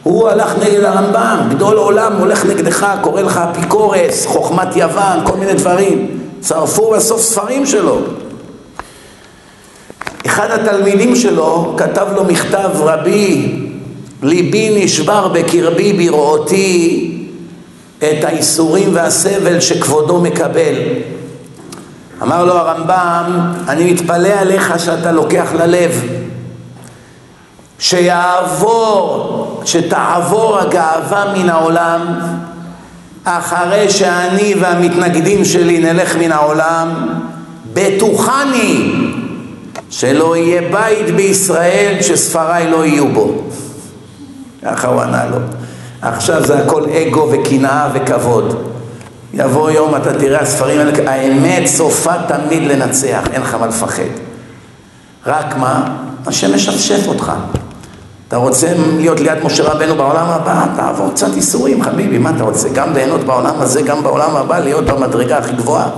הוא הלך נגד הרמב"ם, גדול עולם הולך נגדך, קורא לך אפיקורס, חוכמת יוון, כל מיני דברים. צרפו בסוף ספרים שלו. אחד התלמידים שלו כתב לו מכתב, רבי, ליבי נשבר בקרבי בראותי את האיסורים והסבל שכבודו מקבל. אמר לו הרמב"ם, אני מתפלא עליך שאתה לוקח ללב. שיעבור, שתעבור הגאווה מן העולם אחרי שאני והמתנגדים שלי נלך מן העולם, בטוחני שלא יהיה בית בישראל שספריי לא יהיו בו. ככה הוא ענה לו. עכשיו זה הכל אגו וקנאה וכבוד. יבוא יום, אתה תראה הספרים האלה, האמת סופה תמיד לנצח, אין לך מה לפחד. רק מה? השם משפשף אותך. אתה רוצה להיות ליד משה רבנו בעולם הבא, תעבור קצת ייסורים, חביבי, מה אתה רוצה? גם ליהנות בעולם הזה, גם בעולם הבא, להיות במדרגה הכי גבוהה.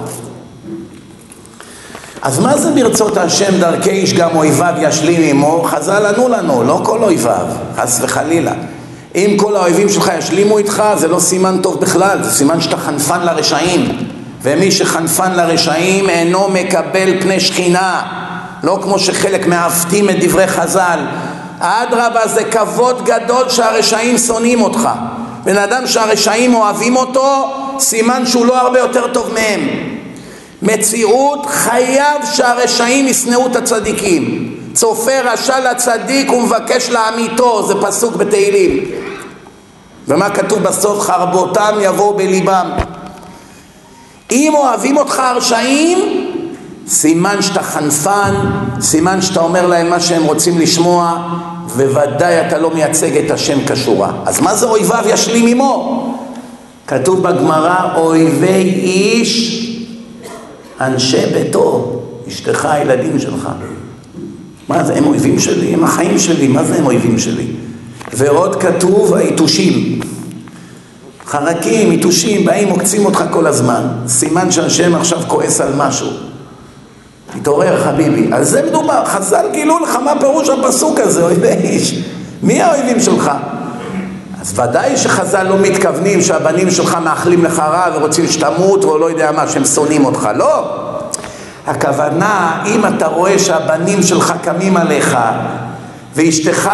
אז מה זה ברצות השם דרכי איש גם אויביו ישלים עמו? חז"ל ענו לנו, לא כל אויביו, חס וחלילה. אם כל האויבים שלך ישלימו איתך, זה לא סימן טוב בכלל, זה סימן שאתה חנפן לרשעים. ומי שחנפן לרשעים אינו מקבל פני שכינה, לא כמו שחלק מעוותים את דברי חז"ל. אדרבה זה כבוד גדול שהרשעים שונאים אותך. בן אדם שהרשעים אוהבים אותו, סימן שהוא לא הרבה יותר טוב מהם. מציאות חייב שהרשעים ישנאו את הצדיקים. צופה רשע לצדיק ומבקש לעמיתו, זה פסוק בתהילים. ומה כתוב בסוף? חרבותם יבואו בליבם. אם אוהבים אותך הרשעים, סימן שאתה חנפן, סימן שאתה אומר להם מה שהם רוצים לשמוע, וודאי אתה לא מייצג את השם כשורה. אז מה זה אויביו ישלים עמו? כתוב בגמרא, אויבי איש, אנשי ביתו, אשתך, הילדים שלך. מה זה, הם אויבים שלי? הם החיים שלי, מה זה הם אויבים שלי? ועוד כתוב, היתושים. חרקים, יתושים, באים, עוקצים אותך כל הזמן. סימן שהשם עכשיו כועס על משהו. תתעורר חביבי. על זה מדובר, חז"ל גילו לך מה פירוש הפסוק הזה, אויבי איש. מי האויבים שלך? אז ודאי שחז"ל לא מתכוונים שהבנים שלך מאחלים לך רע ורוצים שתמות או לא יודע מה, שהם שונאים אותך. לא. הכוונה, אם אתה רואה שהבנים שלך קמים עליך ואשתך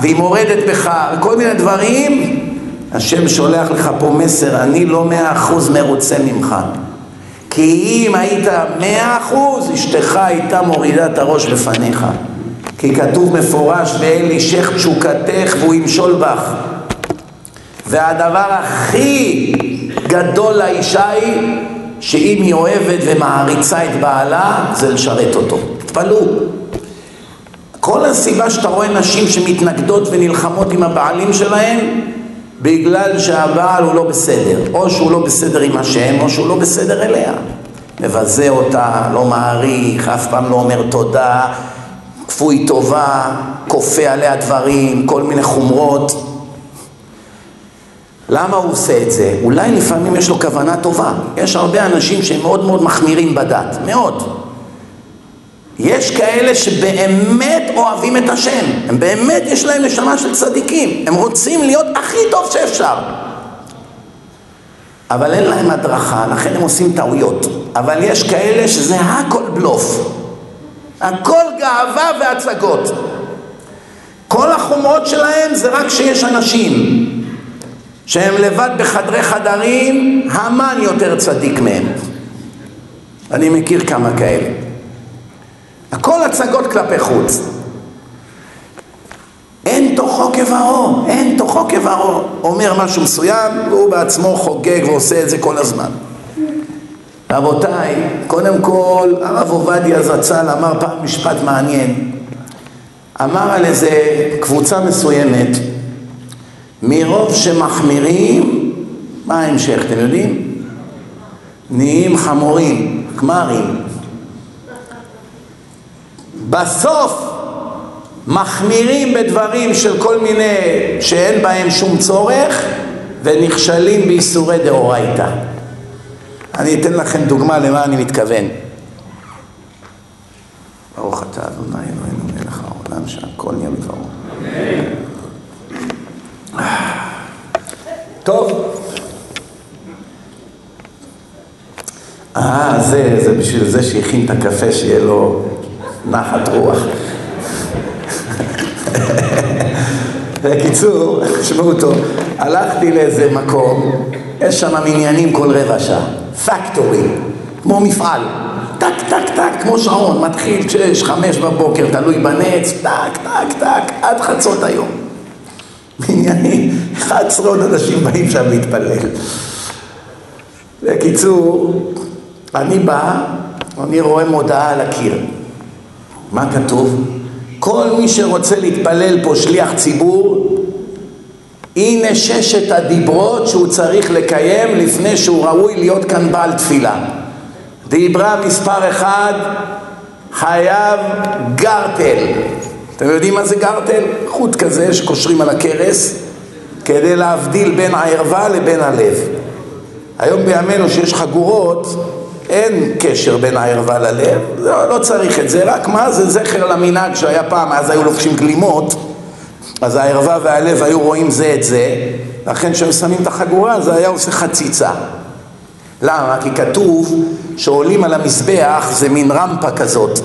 והיא מורדת בך וכל מיני דברים, השם שולח לך פה מסר, אני לא מאה אחוז מרוצה ממך. כי אם היית מאה אחוז, אשתך הייתה מורידה את הראש בפניך. כי כתוב מפורש, ואל אישך תשוקתך והוא ימשול בך. והדבר הכי גדול לאישה היא, שאם היא אוהבת ומעריצה את בעלה, זה לשרת אותו. תתפלאו. כל הסיבה שאתה רואה נשים שמתנגדות ונלחמות עם הבעלים שלהם, בגלל שהבעל הוא לא בסדר, או שהוא לא בסדר עם השם, או שהוא לא בסדר אליה. מבזה אותה, לא מעריך, אף פעם לא אומר תודה, כפוי טובה, כופה עליה דברים, כל מיני חומרות. למה הוא עושה את זה? אולי לפעמים יש לו כוונה טובה. יש הרבה אנשים שהם מאוד מאוד מחמירים בדת, מאוד. יש כאלה שבאמת אוהבים את השם, הם באמת יש להם נשמה של צדיקים, הם רוצים להיות הכי טוב שאפשר. אבל אין להם הדרכה, לכן הם עושים טעויות. אבל יש כאלה שזה הכל בלוף. הכל גאווה והצגות. כל החומרות שלהם זה רק שיש אנשים שהם לבד בחדרי חדרים, המן יותר צדיק מהם. אני מכיר כמה כאלה. הכל הצגות כלפי חוץ. אין תוכו כברו, אין תוכו כברו. אומר משהו מסוים, והוא בעצמו חוגג ועושה את זה כל הזמן. רבותיי, קודם כל, הרב עובדיה זצ"ל אמר פעם משפט מעניין. אמר על איזה קבוצה מסוימת, מרוב שמחמירים, מה ההמשך, אתם יודעים? נהיים חמורים, חמרים. בסוף מחמירים בדברים של כל מיני שאין בהם שום צורך ונכשלים בייסורי דאורייתא. אני אתן לכם דוגמה למה אני מתכוון. ברוך אתה אדוני אלוהינו מלך העולם שהכל נהיה בדברו. טוב. אה, זה, זה בשביל זה שהכין את הקפה שיהיה לו נחת רוח. בקיצור, תשמעו טוב, הלכתי לאיזה מקום, יש שם מניינים כל רבע שעה, factory, כמו מפעל, טק, טק, טק, כמו שעון, מתחיל כשיש חמש בבוקר, תלוי בנץ, טק, טק, טק, עד חצות היום. מניינים, 11 עוד אנשים באים שם להתפלל. בקיצור, אני בא, אני רואה מודעה על הקיר. מה כתוב? כל מי שרוצה להתפלל פה שליח ציבור, הנה ששת הדיברות שהוא צריך לקיים לפני שהוא ראוי להיות כאן בעל תפילה. דיברה מספר אחד, חייב גרטל. אתם יודעים מה זה גרטל? חוט כזה שקושרים על הכרס כדי להבדיל בין הערווה לבין הלב. היום בימינו שיש חגורות, אין קשר בין הערווה ללב, לא, לא צריך את זה, רק מה זה זכר למנהג שהיה פעם, אז היו לובשים גלימות, אז הערווה והלב היו רואים זה את זה, לכן כשהם שמים את החגורה זה היה עושה חציצה. למה? כי כתוב שעולים על המזבח זה מין רמפה כזאת.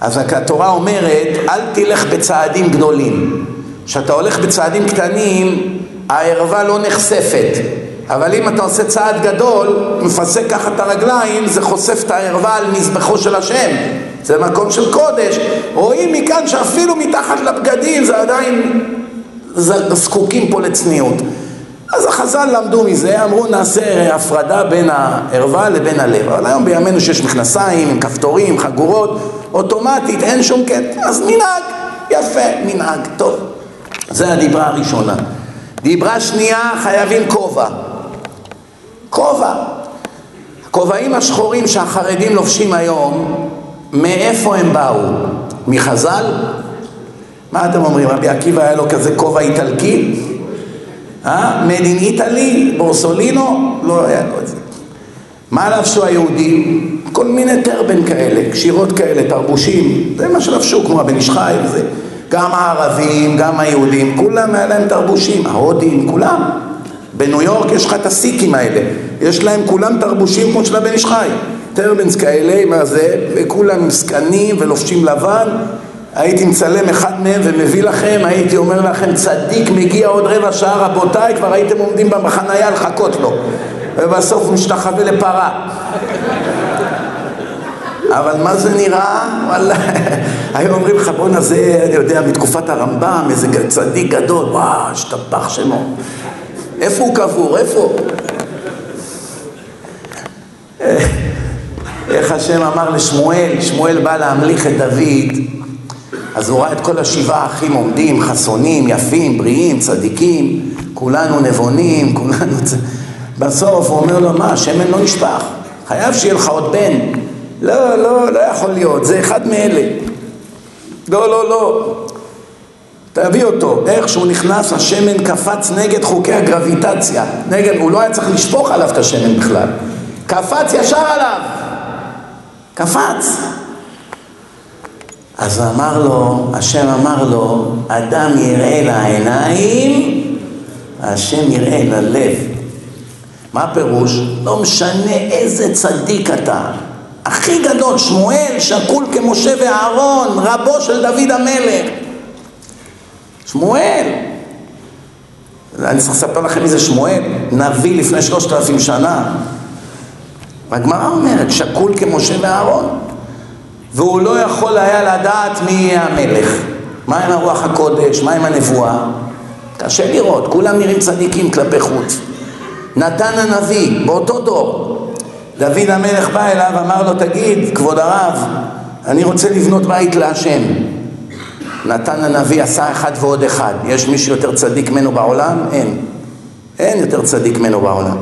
אז התורה אומרת, אל תלך בצעדים גדולים. כשאתה הולך בצעדים קטנים, הערווה לא נחשפת. אבל אם אתה עושה צעד גדול, מפסק ככה את הרגליים, זה חושף את הערווה על מזבחו של השם. זה מקום של קודש. רואים מכאן שאפילו מתחת לבגדים זה עדיין זקוקים פה לצניעות. אז החז"ל למדו מזה, אמרו נעשה הפרדה בין הערווה לבין הלב. אבל היום בימינו שיש מכנסיים עם כפתורים, חגורות, אוטומטית, אין שום קטע. אז מנהג, יפה, מנהג, טוב. זה הדיברה הראשונה. דיברה שנייה, חייבים כובע. כובע. הכובעים השחורים שהחרדים לובשים היום, מאיפה הם באו? מחז"ל? מה אתם אומרים, רבי עקיבא היה לו כזה כובע איטלקי? אה? מד אין איטלי? בורסולינו? לא היה לו את זה. מה לבשו היהודים? כל מיני טרבן כאלה, קשירות כאלה, תרבושים, זה מה שלבשו, כמו הבן איש חי וזה. גם הערבים, גם היהודים, כולם היה להם תרבושים, ההודים, כולם. בניו יורק יש לך את הסיקים האלה, יש להם כולם תרבושים כמו של הבן איש חי. טרבנס כאלה, מה זה, וכולם זקנים ולובשים לבן. הייתי מצלם אחד מהם ומביא לכם, הייתי אומר לכם, צדיק מגיע עוד רבע שעה, רבותיי, כבר הייתם עומדים בחנייה לחכות לו. ובסוף הוא משתחווה לפרה. אבל מה זה נראה? וואלה, היו אומרים לך בואנה זה, אני יודע, מתקופת הרמב"ם, איזה צדיק גדול, וואו, השתבח שמו. איפה הוא קבור? איפה? איך השם אמר לשמואל, שמואל בא להמליך את דוד, אז הוא ראה את כל השבעה האחים עומדים, חסונים, יפים, בריאים, צדיקים, כולנו נבונים, כולנו... בסוף הוא אומר לו, מה, השמן לא נשפך, חייב שיהיה לך עוד בן. לא, לא, לא יכול להיות, זה אחד מאלה. לא, לא, לא. תביא אותו. איך שהוא נכנס, השמן קפץ נגד חוקי הגרביטציה. נגד, הוא לא היה צריך לשפוך עליו את השמן בכלל. קפץ ישר עליו. קפץ. אז אמר לו, השם אמר לו, אדם יראה לעיניים, השם יראה ללב. מה הפירוש? לא משנה איזה צדיק אתה. הכי גדול, שמואל, שקול כמשה ואהרון, רבו של דוד המלך. שמואל. אני צריך לספר לכם מי זה שמואל, נביא לפני שלושת אלפים שנה. והגמרא אומרת, שקול כמשה ואהרון. והוא לא יכול היה לדעת מי יהיה המלך. מה עם הרוח הקודש, מה עם הנבואה? קשה לראות, כולם נראים צדיקים כלפי חוץ. נתן הנביא, באותו דור, דוד המלך בא אליו, אמר לו, תגיד, כבוד הרב, אני רוצה לבנות בית להשם. נתן הנביא עשה אחד ועוד אחד. יש מישהו יותר צדיק ממנו בעולם? אין. אין יותר צדיק ממנו בעולם.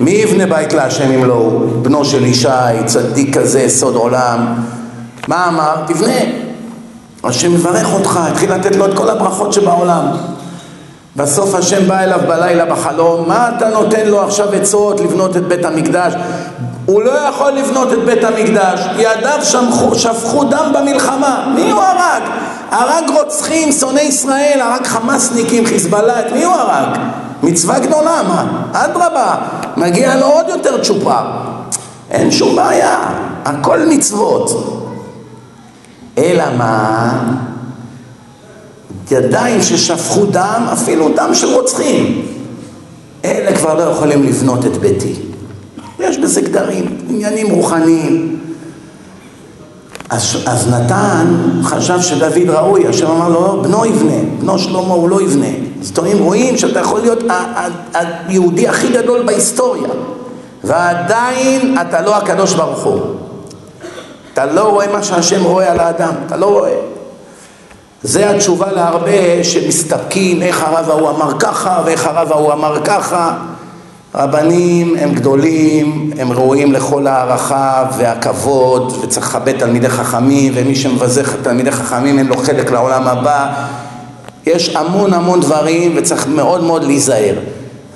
מי יבנה בית להשם אם לא הוא? בנו של ישי, צדיק כזה, סוד עולם. מה אמר? תבנה. השם מברך אותך, התחיל לתת לו את כל הברכות שבעולם. בסוף השם בא אליו בלילה בחלום, מה אתה נותן לו עכשיו עצות לבנות את בית המקדש? הוא לא יכול לבנות את בית המקדש, ידיו שפכו דם במלחמה, מי הוא הרג? הרג רוצחים, שונאי ישראל, הרג חמאסניקים, חיזבאללה, את מי הוא הרג? מצווה גדולה, מה? אדרבה, מגיע לו עוד יותר צ'ופר. אין שום בעיה, הכל מצוות. אלא מה? ידיים ששפכו דם, אפילו דם של רוצחים. אלה כבר לא יכולים לבנות את ביתי. יש בזה גדרים, עניינים רוחניים. אז, אז נתן חשב שדוד ראוי, השם אמר לו, בנו יבנה, בנו שלמה הוא לא יבנה. אז אתם רואים שאתה יכול להיות היהודי הכי גדול בהיסטוריה, ועדיין אתה לא הקדוש ברוך הוא. אתה לא רואה מה שהשם רואה על האדם, אתה לא רואה. זה התשובה להרבה שמסתפקים איך הרב ההוא אמר ככה ואיך הרב ההוא אמר ככה. רבנים הם גדולים, הם ראויים לכל הערכה והכבוד וצריך לכבד תלמידי חכמים ומי שמבזה תלמידי חכמים אין לו חלק לעולם הבא. יש המון המון דברים וצריך מאוד מאוד להיזהר.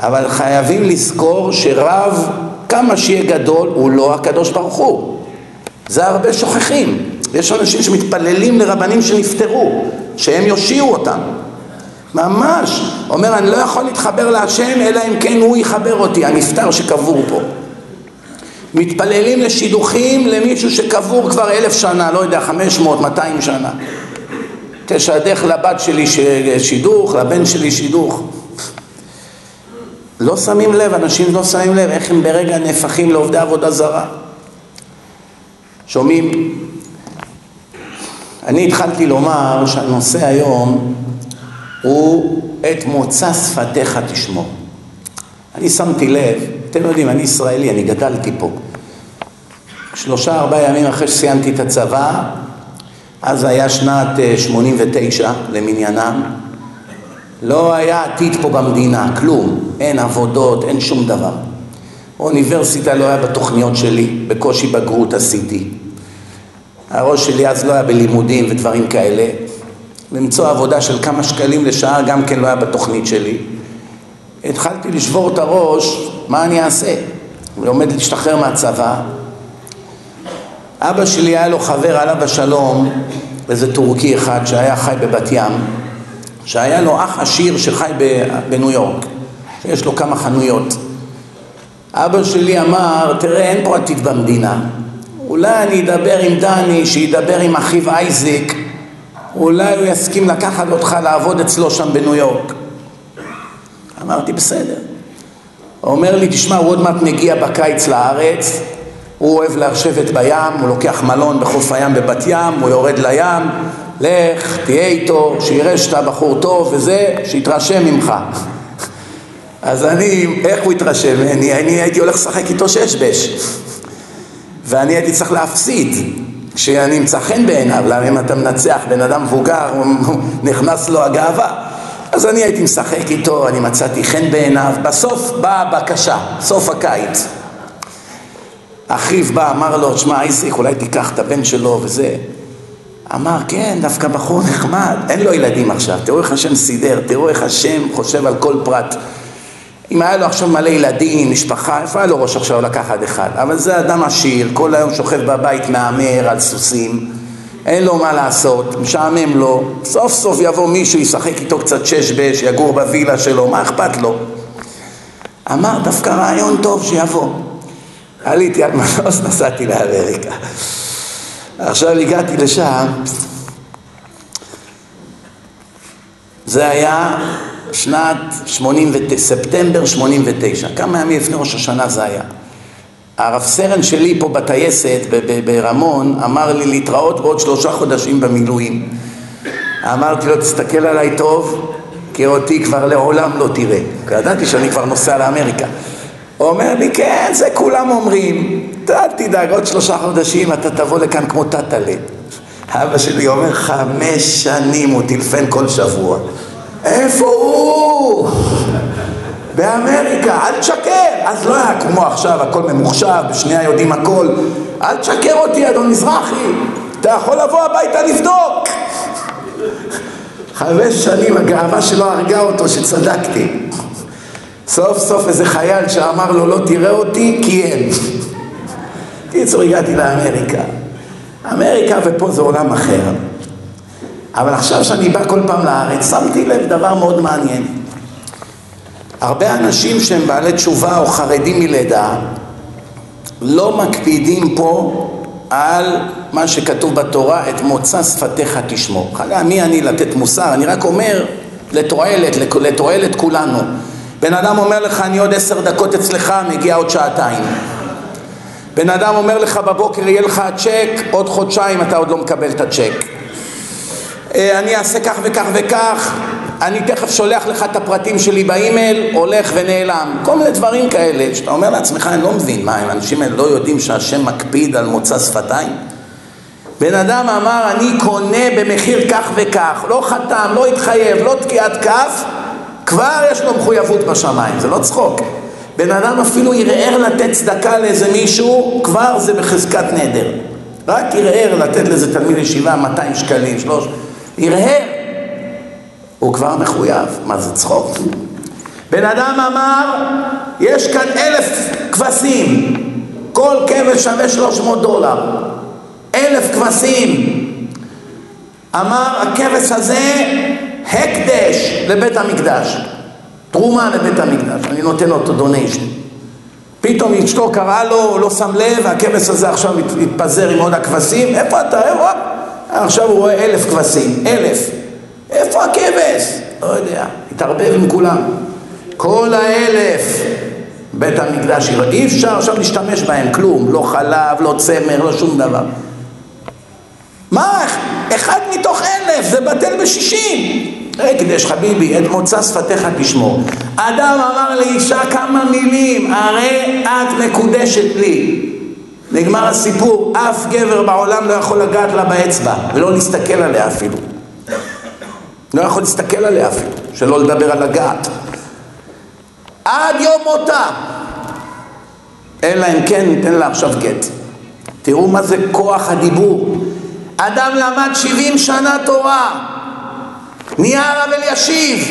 אבל חייבים לזכור שרב, כמה שיהיה גדול, הוא לא הקדוש ברוך הוא. זה הרבה שוכחים. יש אנשים שמתפללים לרבנים שנפטרו, שהם יושיעו אותם. ממש. אומר, אני לא יכול להתחבר להשם, אלא אם כן הוא יחבר אותי, הנפטר שקבור פה. מתפללים לשידוכים למישהו שקבור כבר אלף שנה, לא יודע, חמש מאות, מאתיים שנה. תשדך לבת שלי שידוך, לבן שלי שידוך. לא שמים לב, אנשים לא שמים לב איך הם ברגע נהפכים לעובדי עבודה זרה. שומעים? אני התחלתי לומר שהנושא היום הוא את מוצא שפתיך תשמור. אני שמתי לב, אתם יודעים, אני ישראלי, אני גדלתי פה. שלושה ארבעה ימים אחרי שסיימתי את הצבא, אז היה שנת 89 אה, למניינם, לא היה עתיד פה במדינה, כלום, אין עבודות, אין שום דבר. אוניברסיטה לא היה בתוכניות שלי, בקושי בגרות עשיתי. הראש שלי אז לא היה בלימודים ודברים כאלה. למצוא עבודה של כמה שקלים לשעה גם כן לא היה בתוכנית שלי. התחלתי לשבור את הראש, מה אני אעשה? אני עומד להשתחרר מהצבא. אבא שלי היה לו חבר עליו השלום, איזה טורקי אחד שהיה חי בבת ים, שהיה לו אח עשיר שחי בניו יורק, שיש לו כמה חנויות. אבא שלי אמר, תראה, אין פה עתיד במדינה. אולי אני אדבר עם דני, שידבר עם אחיו אייזיק, אולי הוא יסכים לקחת אותך לעבוד אצלו שם בניו יורק. אמרתי, בסדר. הוא אומר לי, תשמע, הוא עוד מעט מגיע בקיץ לארץ, הוא אוהב לשבת בים, הוא לוקח מלון בחוף הים בבת ים, הוא יורד לים, לך, תהיה איתו, שיראה שאתה בחור טוב וזה, שיתרשם ממך. אז אני, איך הוא התרשם ממני? אני הייתי הולך לשחק איתו שש בש. ואני הייתי צריך להפסיד. כשאני אמצא חן בעיניו, למה אם אתה מנצח בן אדם מבוגר, נכנס לו הגאווה. אז אני הייתי משחק איתו, אני מצאתי חן בעיניו, בסוף באה הבקשה, סוף הקיץ. אחיו בא, אמר לו, שמע אייסיק, אולי תיקח את הבן שלו וזה. אמר, כן, דווקא בחור נחמד, אין לו ילדים עכשיו, תראו איך השם סידר, תראו איך השם חושב על כל פרט. אם היה לו עכשיו מלא ילדים, משפחה, איפה היה לו ראש עכשיו לקחת אחד? אבל זה אדם עשיר, כל היום שוכב בבית מהמר על סוסים, אין לו מה לעשות, משעמם לו, סוף סוף יבוא מישהו, ישחק איתו קצת שש בש, יגור בווילה שלו, מה אכפת לו? אמר, דווקא רעיון טוב שיבוא. עליתי על מטוס, נסעתי לאמריקה. עכשיו הגעתי לשם, זה היה שנת 89, ספטמבר 89, כמה ימים לפני ראש השנה זה היה. הרב סרן שלי פה בטייסת ברמון אמר לי להתראות בעוד שלושה חודשים במילואים. אמרתי לו, תסתכל עליי טוב, כי אותי כבר לעולם לא תראה. כי ידעתי שאני כבר נוסע לאמריקה. הוא אומר לי, כן, זה כולם אומרים, אל תדאג, עוד שלושה חודשים אתה תבוא לכאן כמו טאטאלה. אבא שלי אומר, חמש שנים הוא טלפן כל שבוע. איפה הוא? באמריקה, אל תשקר. אז לא היה כמו עכשיו, הכל ממוחשב, בשנייה יודעים הכל. אל תשקר אותי, אדון מזרחי. אתה יכול לבוא הביתה לבדוק. חמש שנים הגאווה שלו הרגה אותו שצדקתי. סוף סוף איזה חייל שאמר לו לא תראה אותי כי אין. קיצור הגעתי לאמריקה. אמריקה ופה זה עולם אחר. אבל עכשיו שאני בא כל פעם לארץ, שמתי לב דבר מאוד מעניין. הרבה אנשים שהם בעלי תשובה או חרדים מלידה, לא מקפידים פה על מה שכתוב בתורה, את מוצא שפתיך תשמור. חלה, מי אני לתת מוסר? אני רק אומר לתועלת, לתועלת כולנו. בן אדם אומר לך, אני עוד עשר דקות אצלך, מגיע עוד שעתיים. בן אדם אומר לך בבוקר יהיה לך צ'ק, עוד חודשיים אתה עוד לא מקבל את הצ'ק. אה, אני אעשה כך וכך וכך, אני תכף שולח לך את הפרטים שלי באימייל, הולך ונעלם. כל מיני דברים כאלה, שאתה אומר לעצמך, אני לא מבין, מה, האנשים האלה לא יודעים שהשם מקפיד על מוצא שפתיים? בן אדם אמר, אני קונה במחיר כך וכך, לא חתם, לא התחייב, לא תקיעת כף, כבר יש לו מחויבות בשמיים, זה לא צחוק. בן אדם אפילו ערער לתת צדקה לאיזה מישהו, כבר זה בחזקת נדר. רק ערער לתת לאיזה תלמיד ישיבה 200 שקלים, 300. הרהר, הוא כבר מחויב. מה זה צחוק? בן אדם אמר, יש כאן אלף כבשים, כל כבש שווה 300 דולר. אלף כבשים. אמר, הכבש הזה הקדש לבית המקדש. תרומה לבית המקדש, אני נותן אותו דוניישן. פתאום אשתו קראה לו, הוא לא שם לב, הכבש הזה עכשיו התפזר עם עוד הכבשים, איפה אתה? איפה? עכשיו הוא רואה אלף כבשים, אלף. איפה הכבש? לא יודע, התערבב עם כולם. כל האלף בית המקדש, אי אפשר עכשיו להשתמש בהם, כלום, לא חלב, לא צמר, לא שום דבר. מה? אחד מתוך אלף, זה בטל בשישים. הקדש חביבי, את מוצא שפתיך תשמור. אדם אמר לאישה כמה מילים, הרי את מקודשת לי. נגמר הסיפור, אף גבר בעולם לא יכול לגעת לה באצבע, ולא להסתכל עליה אפילו. לא יכול להסתכל עליה אפילו, שלא לדבר על לגעת. עד יום מותה. אלא אם כן ניתן לה עכשיו גט. תראו מה זה כוח הדיבור. אדם למד 70 שנה תורה, נהיה הרב אלישיב,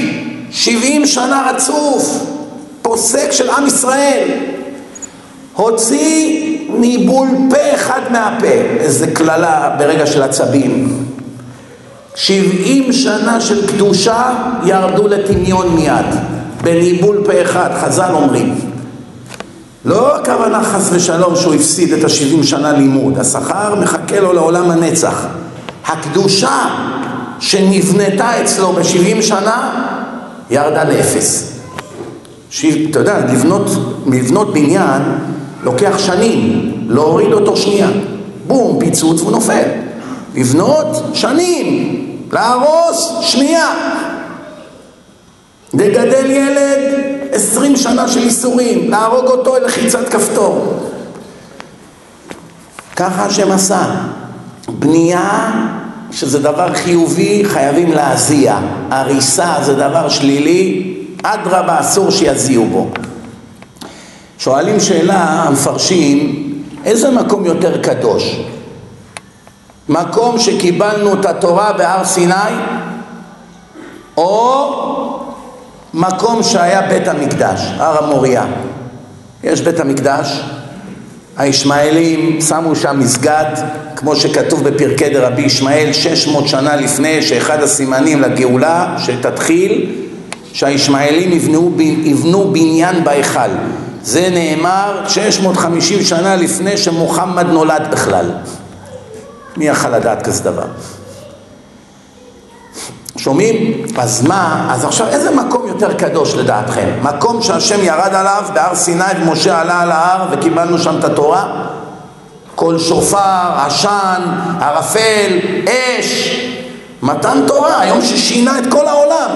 70 שנה רצוף, פוסק של עם ישראל, הוציא ניבול פה אחד מהפה, איזה קללה ברגע של עצבים. 70 שנה של קדושה ירדו לטמיון מיד, בניבול פה אחד, חז"ל אומרים. לא הכוונה חס ושלום שהוא הפסיד את השבעים שנה לימוד, השכר מחכה לו לעולם הנצח. הקדושה שנבנתה אצלו בשבעים שנה ירדה לאפס. אתה יודע, לבנות, לבנות בניין לוקח שנים, להוריד אותו שנייה. בום, פיצוץ והוא נופל. לבנות שנים, להרוס שנייה. לגדל ילד עשרים שנה של איסורים, להרוג אותו לחיצת כפתור. ככה השם עשה. בנייה, שזה דבר חיובי, חייבים להזיע. הריסה זה דבר שלילי, אדרבה, אסור שיזיעו בו. שואלים שאלה המפרשים, איזה מקום יותר קדוש? מקום שקיבלנו את התורה בהר סיני, או מקום שהיה בית המקדש, הר המוריה. יש בית המקדש, הישמעאלים שמו שם מסגד, כמו שכתוב בפרקי דרבי ישמעאל, 600 שנה לפני שאחד הסימנים לגאולה שתתחיל, שהישמעאלים יבנו, יבנו בניין בהיכל. זה נאמר 650 שנה לפני שמוחמד נולד בכלל. מי יכל לדעת כזה דבר? שומעים? אז מה? אז עכשיו איזה מקום יותר קדוש לדעתכם? מקום שהשם ירד עליו בהר סיני ומשה עלה על ההר וקיבלנו שם את התורה? קול שופר, עשן, ערפל, אש, מתן תורה, היום ששינה את כל העולם.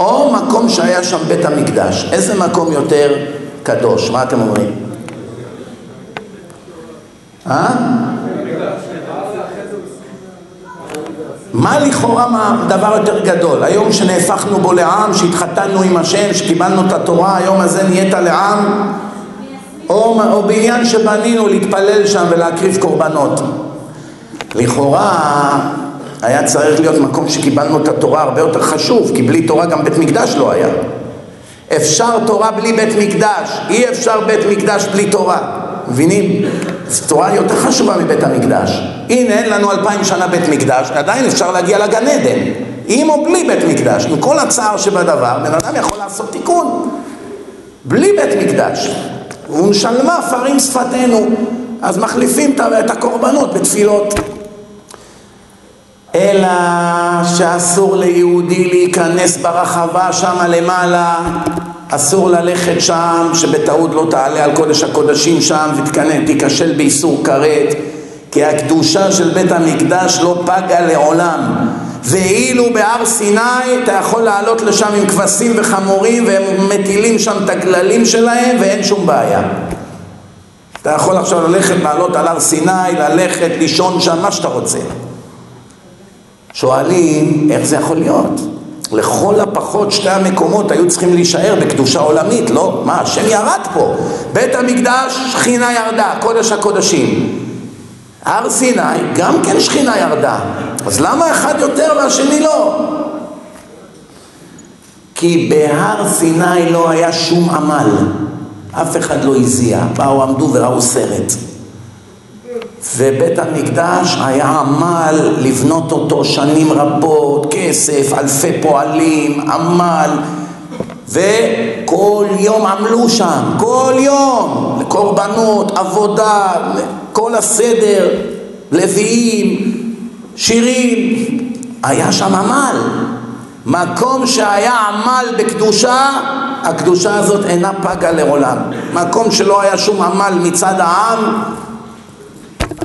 או מקום שהיה שם בית המקדש, איזה מקום יותר קדוש? מה אתם אומרים? אה? מה לכאורה מה דבר יותר גדול? היום שנהפכנו בו לעם, שהתחתנו עם השם, שקיבלנו את התורה, היום הזה נהיית לעם? או, או בעניין שבנינו להתפלל שם ולהקריב קורבנות. לכאורה היה צריך להיות מקום שקיבלנו את התורה הרבה יותר חשוב, כי בלי תורה גם בית מקדש לא היה. אפשר תורה בלי בית מקדש, אי אפשר בית מקדש בלי תורה. מבינים? תורה יותר חשובה מבית המקדש. הנה, אין לנו אלפיים שנה בית מקדש, עדיין אפשר להגיע לגן עדן. עם או בלי בית מקדש, עם כל הצער שבדבר, בן אדם יכול לעשות תיקון. בלי בית מקדש. ונשלמה פרים שפתנו. אז מחליפים את הקורבנות בתפילות. אלא שאסור ליהודי להיכנס ברחבה שמה למעלה אסור ללכת שם, שבטעות לא תעלה על קודש הקודשים שם ותיכשל באיסור כרת, כי הקדושה של בית המקדש לא פגה לעולם. ואילו בהר סיני אתה יכול לעלות לשם עם כבשים וחמורים והם מטילים שם את הגללים שלהם ואין שום בעיה. אתה יכול עכשיו ללכת, לעלות על הר סיני, ללכת, לישון שם, מה שאתה רוצה. שואלים, איך זה יכול להיות? לכל הפחות שתי המקומות היו צריכים להישאר בקדושה עולמית, לא? מה, השם ירד פה. בית המקדש, שכינה ירדה, קודש הקודשים. הר סיני, גם כן שכינה ירדה. אז למה אחד יותר והשני לא? כי בהר סיני לא היה שום עמל. אף אחד לא הזיע. באו, עמדו וראו סרט. ובית המקדש היה עמל לבנות אותו שנים רבות, כסף, אלפי פועלים, עמל, וכל יום עמלו שם, כל יום, לקורבנות, עבודה, כל הסדר, לוויים, שירים, היה שם עמל. מקום שהיה עמל בקדושה, הקדושה הזאת אינה פגה לעולם. מקום שלא היה שום עמל מצד העם,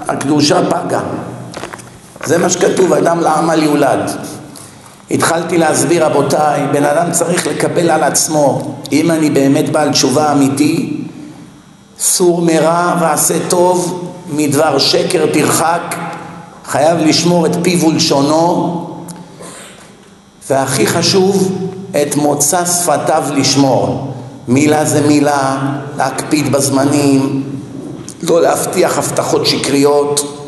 הקדושה פגה. זה מה שכתוב, אדם לעמל יולד. התחלתי להסביר, רבותיי, בן אדם צריך לקבל על עצמו, אם אני באמת בעל תשובה אמיתי, סור מרע ועשה טוב, מדבר שקר תרחק, חייב לשמור את פיו ולשונו, והכי חשוב, את מוצא שפתיו לשמור. מילה זה מילה, להקפיד בזמנים, לא להבטיח הבטחות שקריות,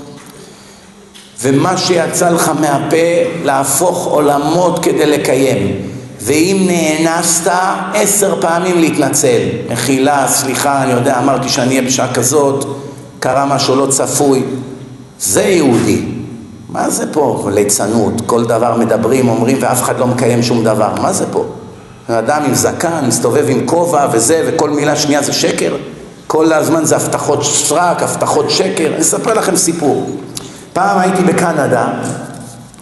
ומה שיצא לך מהפה, להפוך עולמות כדי לקיים. ואם נאנסת, עשר פעמים להתנצל. מחילה, סליחה, אני יודע, אמרתי שאני אהיה בשעה כזאת, קרה משהו לא צפוי. זה יהודי. מה זה פה ליצנות? כל דבר מדברים, אומרים, ואף אחד לא מקיים שום דבר. מה זה פה? אדם עם זקן, מסתובב עם כובע וזה, וכל מילה שנייה זה שקר? כל הזמן זה הבטחות סרק, הבטחות שקר. אני אספר לכם סיפור. פעם הייתי בקנדה,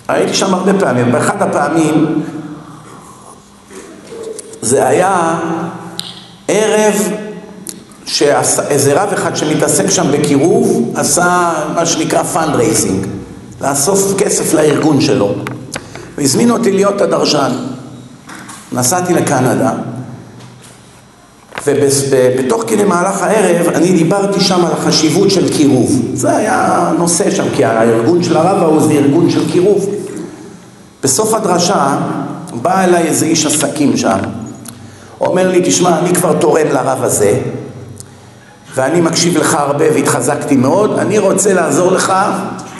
הייתי שם הרבה פעמים, באחד הפעמים זה היה ערב שאיזה רב אחד שמתעסק שם בקירוב עשה מה שנקרא fundraising, לאסוף כסף לארגון שלו והזמין אותי להיות הדרשן. נסעתי לקנדה ובתוך כדי מהלך הערב אני דיברתי שם על החשיבות של קירוב. זה היה נושא שם, כי הארגון של הרב ההוא זה ארגון של קירוב. בסוף הדרשה בא אליי איזה איש עסקים שם, אומר לי, תשמע, אני כבר תורם לרב הזה, ואני מקשיב לך הרבה והתחזקתי מאוד, אני רוצה לעזור לך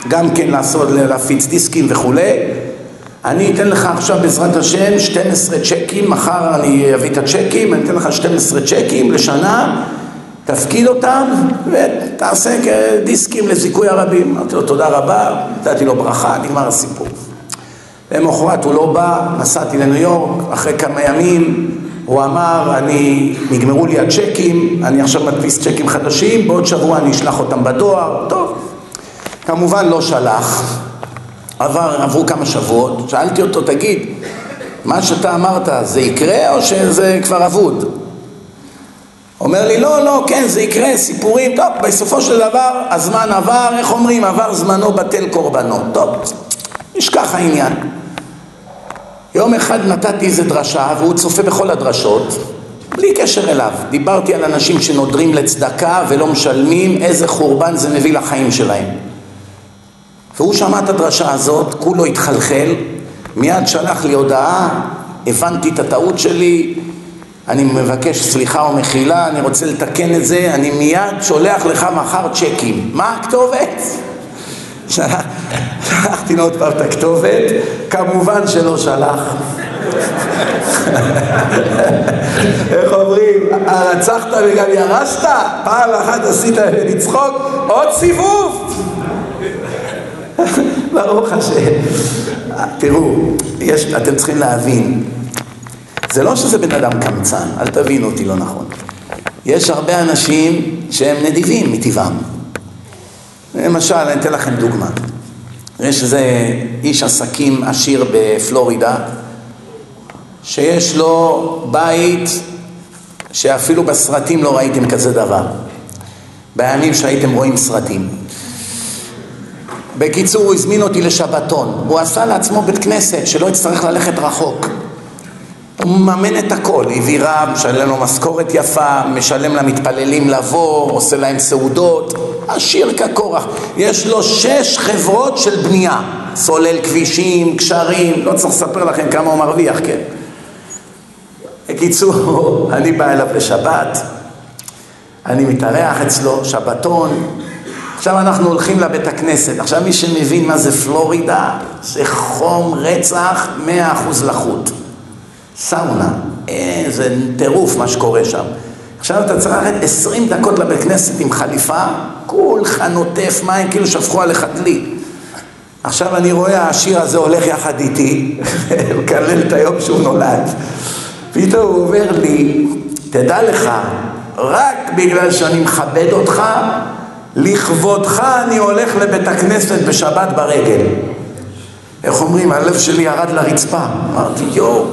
גם כן לעשות, להפיץ דיסקים וכולי, אני אתן לך עכשיו בעזרת השם 12 צ'קים, מחר אני אביא את הצ'קים, אני אתן לך 12 צ'קים לשנה, תפקיד אותם ותעשה דיסקים לזיכוי הרבים. אמרתי לו תודה רבה, נתתי לו ברכה, נגמר הסיפור. למחרת הוא לא בא, נסעתי לניו יורק, אחרי כמה ימים הוא אמר, אני, נגמרו לי הצ'קים, אני עכשיו מדפיס צ'קים חדשים, בעוד שבוע אני אשלח אותם בדואר, טוב. כמובן לא שלח, עבר, עברו כמה שבועות, שאלתי אותו, תגיד, מה שאתה אמרת זה יקרה או שזה כבר אבוד? אומר לי, לא, לא, כן, זה יקרה, סיפורים, טוב, בסופו של דבר הזמן עבר, איך אומרים, עבר זמנו בטל קורבנו, טוב, נשכח העניין. יום אחד נתתי איזה דרשה, והוא צופה בכל הדרשות, בלי קשר אליו. דיברתי על אנשים שנודרים לצדקה ולא משלמים, איזה חורבן זה מביא לחיים שלהם. והוא שמע את הדרשה הזאת, כולו התחלחל, מיד שלח לי הודעה, הבנתי את הטעות שלי, אני מבקש סליחה ומחילה, אני רוצה לתקן את זה, אני מיד שולח לך מחר צ'קים. מה הכתובת? שלחתי לו עוד פעם את הכתובת, כמובן שלא שלח. איך אומרים, הרצחת וגם ירשת? פעם אחת עשית לצחוק, עוד סיבוב! ברוך השם. תראו, יש, אתם צריכים להבין, זה לא שזה בן אדם קמצן, אל תבינו אותי לא נכון. יש הרבה אנשים שהם נדיבים מטבעם. למשל, אני אתן לכם דוגמה. יש איזה איש עסקים עשיר בפלורידה, שיש לו בית שאפילו בסרטים לא ראיתם כזה דבר. בימים שהייתם רואים סרטים. בקיצור, הוא הזמין אותי לשבתון. הוא עשה לעצמו בית כנסת, שלא יצטרך ללכת רחוק. הוא מממן את הכל, הביא רב, משלם לו משכורת יפה, משלם למתפללים לבוא, עושה להם סעודות, עשיר כקורח. יש לו שש חברות של בנייה, סולל כבישים, קשרים, לא צריך לספר לכם כמה הוא מרוויח, כן. בקיצור, אני בא אליו לשבת, אני מתארח אצלו, שבתון, עכשיו אנחנו הולכים לבית הכנסת. עכשיו מי שמבין מה זה פלורידה, זה חום רצח, מאה אחוז לחות. סאונה, איזה טירוף מה שקורה שם. עכשיו אתה צריך ללכת עשרים דקות לבית כנסת עם חליפה, כולך נוטף מים כאילו שפכו עליך דלי. עכשיו אני רואה העשיר הזה הולך יחד איתי, מקלל את היום שהוא נולד. פתאום הוא אומר לי, תדע לך, רק בגלל שאני מכבד אותך, לכבודך אני הולך לבית הכנסת בשבת ברגל. איך אומרים, הלב שלי ירד לרצפה. אמרתי, יואו,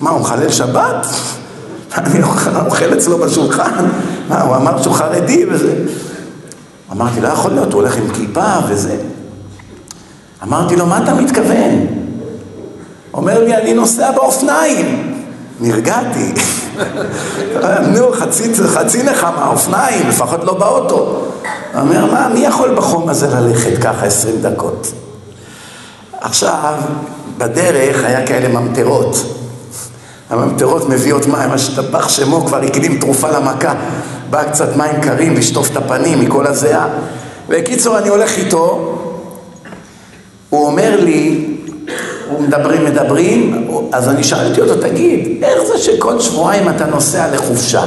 מה, הוא מחלל שבת? אני אוכל אצלו בשולחן? מה, הוא אמר שהוא חרדי וזה. אמרתי, לא יכול להיות, הוא הולך עם כיפה וזה. אמרתי לו, מה אתה מתכוון? אומר לי, אני נוסע באופניים. נרגעתי. נו, חצי, חצי נחמה, אופניים, לפחות לא באוטו. אומר, מה, מי יכול בחום הזה ללכת ככה עשרים דקות? עכשיו, בדרך היה כאלה ממטרות. הממטרות מביאות מים, השתבח שמו כבר הקדים תרופה למכה. בא קצת מים קרים לשטוף את הפנים מכל הזיעה. בקיצור, אני הולך איתו, הוא אומר לי, הוא מדברים, מדברים, אז אני שאלתי אותו, תגיד, איך זה שכל שבועיים אתה נוסע לחופשה?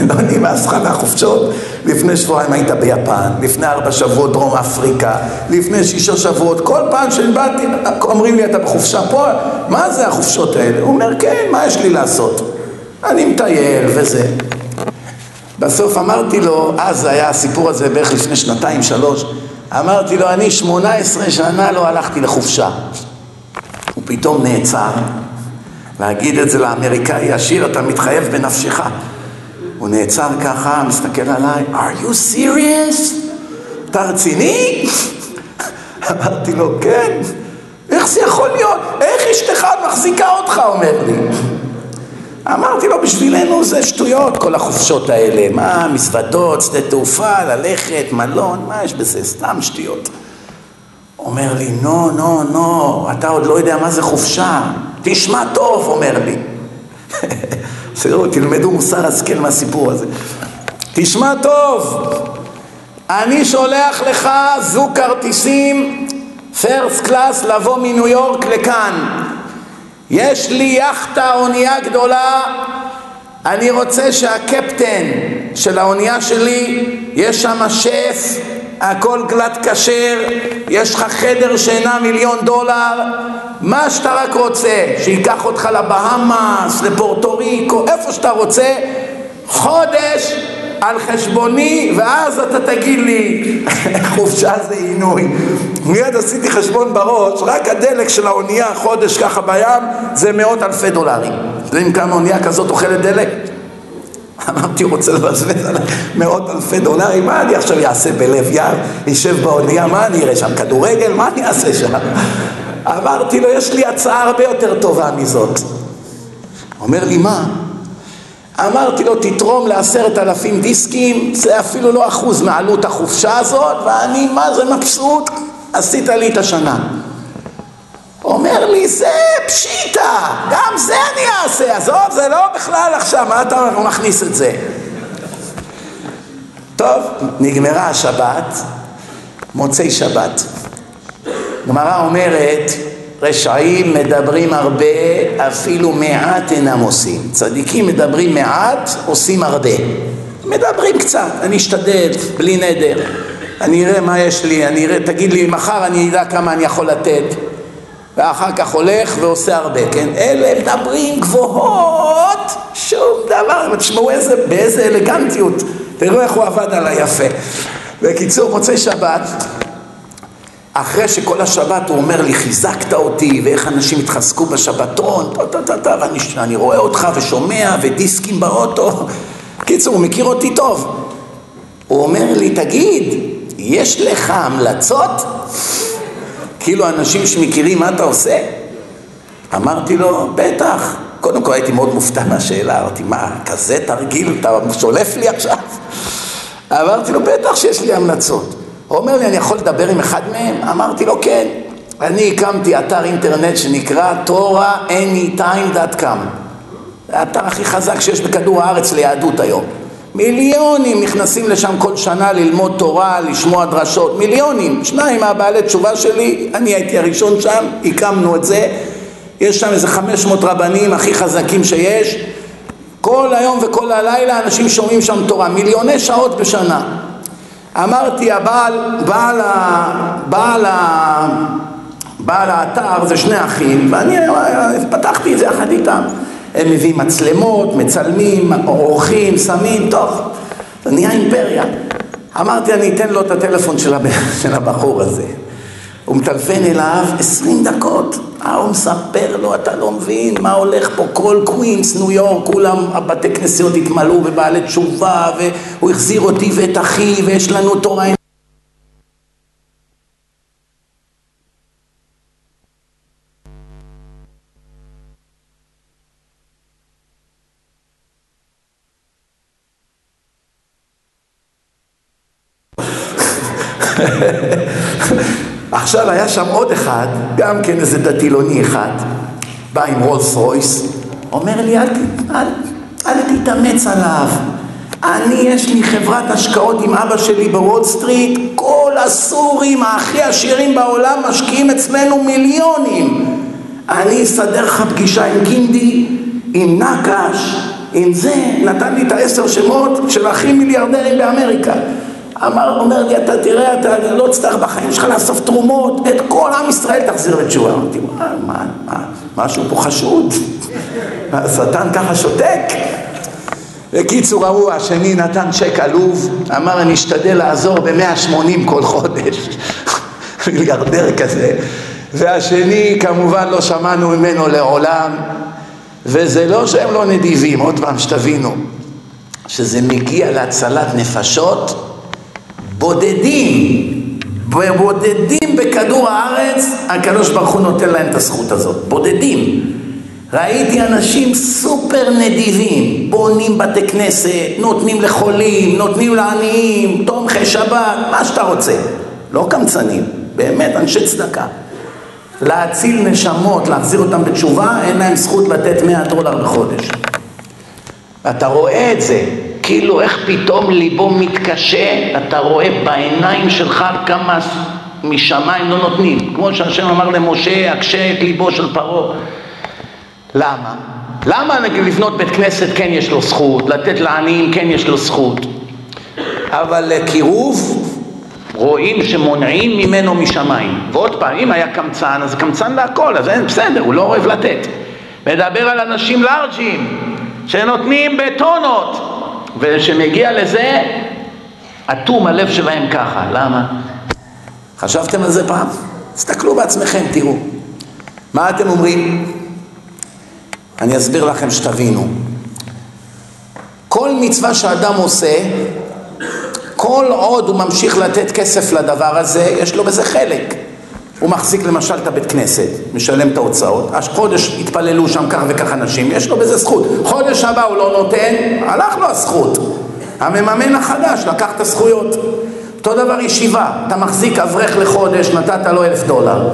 לא נמאס לך מהחופשות? לפני שבועיים היית ביפן, לפני ארבע שבועות דרום אפריקה, לפני שישה שבועות, כל פעם שבאתי, אומרים לי אתה בחופשה פה, מה זה החופשות האלה? הוא אומר, כן, מה יש לי לעשות? אני מטייל וזה. בסוף אמרתי לו, אז היה הסיפור הזה בערך לפני שנתיים, שלוש, אמרתי לו, אני שמונה עשרה שנה לא הלכתי לחופשה. פתאום נעצר, להגיד את זה לאמריקאי עשיר, אתה מתחייב בנפשך. הוא נעצר ככה, מסתכל עליי, are you serious? אתה רציני? אמרתי לו, כן. איך זה יכול להיות? איך אשתך מחזיקה אותך? אומר לי. אמרתי לו, בשבילנו זה שטויות, כל החופשות האלה. מה, מזוודות, שדה תעופה, ללכת, מלון, מה יש בזה? סתם שטויות. אומר לי, נו, נו, נו, אתה עוד לא יודע מה זה חופשה. תשמע טוב, אומר לי. תראו, תלמדו מוסר השכל מהסיפור הזה. תשמע טוב, אני שולח לך זוג כרטיסים פרסט קלאס לבוא מניו יורק לכאן. יש לי יאכטה, אונייה גדולה, אני רוצה שהקפטן של האונייה שלי, יש שם שף, הכל גלת כשר, יש לך חדר שינה מיליון דולר, מה שאתה רק רוצה, שייקח אותך לבהאמאס, לפורטו ריקו, איפה שאתה רוצה, חודש על חשבוני, ואז אתה תגיד לי, חופשה זה עינוי. מיד עשיתי חשבון בראש, רק הדלק של האונייה חודש ככה בים, זה מאות אלפי דולרים. אתם יודעים כמה אונייה כזאת אוכלת דלק? אמרתי, הוא רוצה לבזבז עליי מאות אלפי דולרים, מה אני עכשיו אעשה בלב ים? אשב באונייה, מה אני אראה שם? כדורגל? מה אני אעשה שם? אמרתי לו, יש לי הצעה הרבה יותר טובה מזאת. אומר לי, מה? אמרתי לו, תתרום לעשרת אלפים דיסקים, זה אפילו לא אחוז מעלות החופשה הזאת, ואני, מה זה מבסוט? עשית לי את השנה. אומר לי, זה פשיטה, גם זה אני אעשה, עזוב, זה לא בכלל עכשיו, מה אתה מכניס את זה? טוב, נגמרה השבת, מוצאי שבת. גמרא אומרת, רשעים מדברים הרבה, אפילו מעט אינם עושים. צדיקים מדברים מעט, עושים הרבה. מדברים קצת, אני אשתדל, בלי נדר. אני אראה מה יש לי, אני אראה, תגיד לי, מחר אני אדע כמה אני יכול לתת. ואחר כך הולך ועושה הרבה, כן? אלה מדברים גבוהות, שום דבר, תשמעו איזה, באיזה אלגנטיות, תראו איך הוא עבד על היפה. בקיצור, מוצאי שבת, אחרי שכל השבת הוא אומר לי, חיזקת אותי, ואיך אנשים התחזקו בשבתון, ואני רואה אותך ושומע, ודיסקים באוטו. קיצור, הוא מכיר אותי טוב. הוא אומר לי, תגיד, יש לך המלצות? כאילו אנשים שמכירים מה אתה עושה? אמרתי לו, בטח. קודם כל הייתי מאוד מופתע מהשאלה, אמרתי, מה, כזה תרגיל, אתה שולף לי עכשיו? אמרתי לו, בטח שיש לי המלצות. הוא אומר לי, אני יכול לדבר עם אחד מהם? אמרתי לו, כן. אני הקמתי אתר אינטרנט שנקרא TorahAnytime.com. האתר הכי חזק שיש בכדור הארץ ליהדות היום. מיליונים נכנסים לשם כל שנה ללמוד תורה, לשמוע דרשות, מיליונים. שניים מהבעלי תשובה שלי, אני הייתי הראשון שם, הקמנו את זה. יש שם איזה 500 רבנים הכי חזקים שיש. כל היום וכל הלילה אנשים שומעים שם תורה, מיליוני שעות בשנה. אמרתי, הבעל, בעל, בעל, בעל האתר זה שני אחים, ואני פתחתי את זה יחד איתם. הם מביאים מצלמות, מצלמים, עורכים, שמים, טוב, זה נהיה אימפריה. אמרתי, אני אתן לו את הטלפון של, הבח... של הבחור הזה. הוא מטלפן אליו עשרים דקות, אה, הוא מספר לו, אתה לא מבין מה הולך פה, כל קווינס, ניו יורק, כולם, הבתי כנסיות התמלאו בבעלי תשובה, והוא החזיר אותי ואת אחי, ויש לנו תורה עכשיו היה שם עוד אחד, גם כן איזה דתילוני אחד, בא עם רולס רויס, אומר לי, אל, אל, אל תתאמץ עליו. אני, יש לי חברת השקעות עם אבא שלי בוול סטריט, כל הסורים הכי עשירים בעולם משקיעים אצלנו מיליונים. אני אסדר לך פגישה עם גינדי, עם נקש, עם זה, נתן לי את העשר שמות של הכי מיליארדרים באמריקה. אמר, אומר לי, אתה תראה, אתה לא תצטרך בחיים שלך לאסוף תרומות, את כל עם ישראל תחזיר לתשובה. אמרתי, מה, מה, מה, משהו פה חשוד? השטן ככה שותק? בקיצור, ההוא השני נתן צ'ק עלוב, אמר, אני אשתדל לעזור ב-180 כל חודש. מיליארדר כזה. והשני, כמובן, לא שמענו ממנו לעולם. וזה לא שהם לא נדיבים, עוד פעם, שתבינו, שזה מגיע להצלת נפשות, בודדים, בודדים בכדור הארץ, הקדוש ברוך הוא נותן להם את הזכות הזאת, בודדים. ראיתי אנשים סופר נדיבים, בונים בתי כנסת, נותנים לחולים, נותנים לעניים, תומכי שבת, מה שאתה רוצה. לא קמצנים, באמת אנשי צדקה. להציל נשמות, להחזיר אותם בתשובה, אין להם זכות לתת 100 דולר בחודש. אתה רואה את זה, כאילו איך פתאום ליבו מתקשה, אתה רואה בעיניים שלך כמה משמיים לא נותנים, כמו שהשם אמר למשה, הקשה את ליבו של פרעה. למה? למה לבנות בית כנסת כן יש לו זכות, לתת לעניים כן יש לו זכות, אבל לקירוב רואים שמונעים ממנו משמיים. ועוד פעם, אם היה קמצן, אז קמצן להכל, אז אין, בסדר, הוא לא אוהב לתת. מדבר על אנשים לארג'ים, שנותנים בטונות, וכשמגיע לזה, אטום הלב שלהם ככה. למה? חשבתם על זה פעם? תסתכלו בעצמכם, תראו. מה אתם אומרים? אני אסביר לכם שתבינו. כל מצווה שאדם עושה, כל עוד הוא ממשיך לתת כסף לדבר הזה, יש לו בזה חלק. הוא מחזיק למשל את הבית כנסת, משלם את ההוצאות, חודש התפללו שם כך וכך אנשים, יש לו בזה זכות. חודש הבא הוא לא נותן, הלך לו הזכות. המממן החדש לקח את הזכויות. אותו דבר ישיבה, אתה מחזיק אברך לחודש, נתת לו אלף דולר.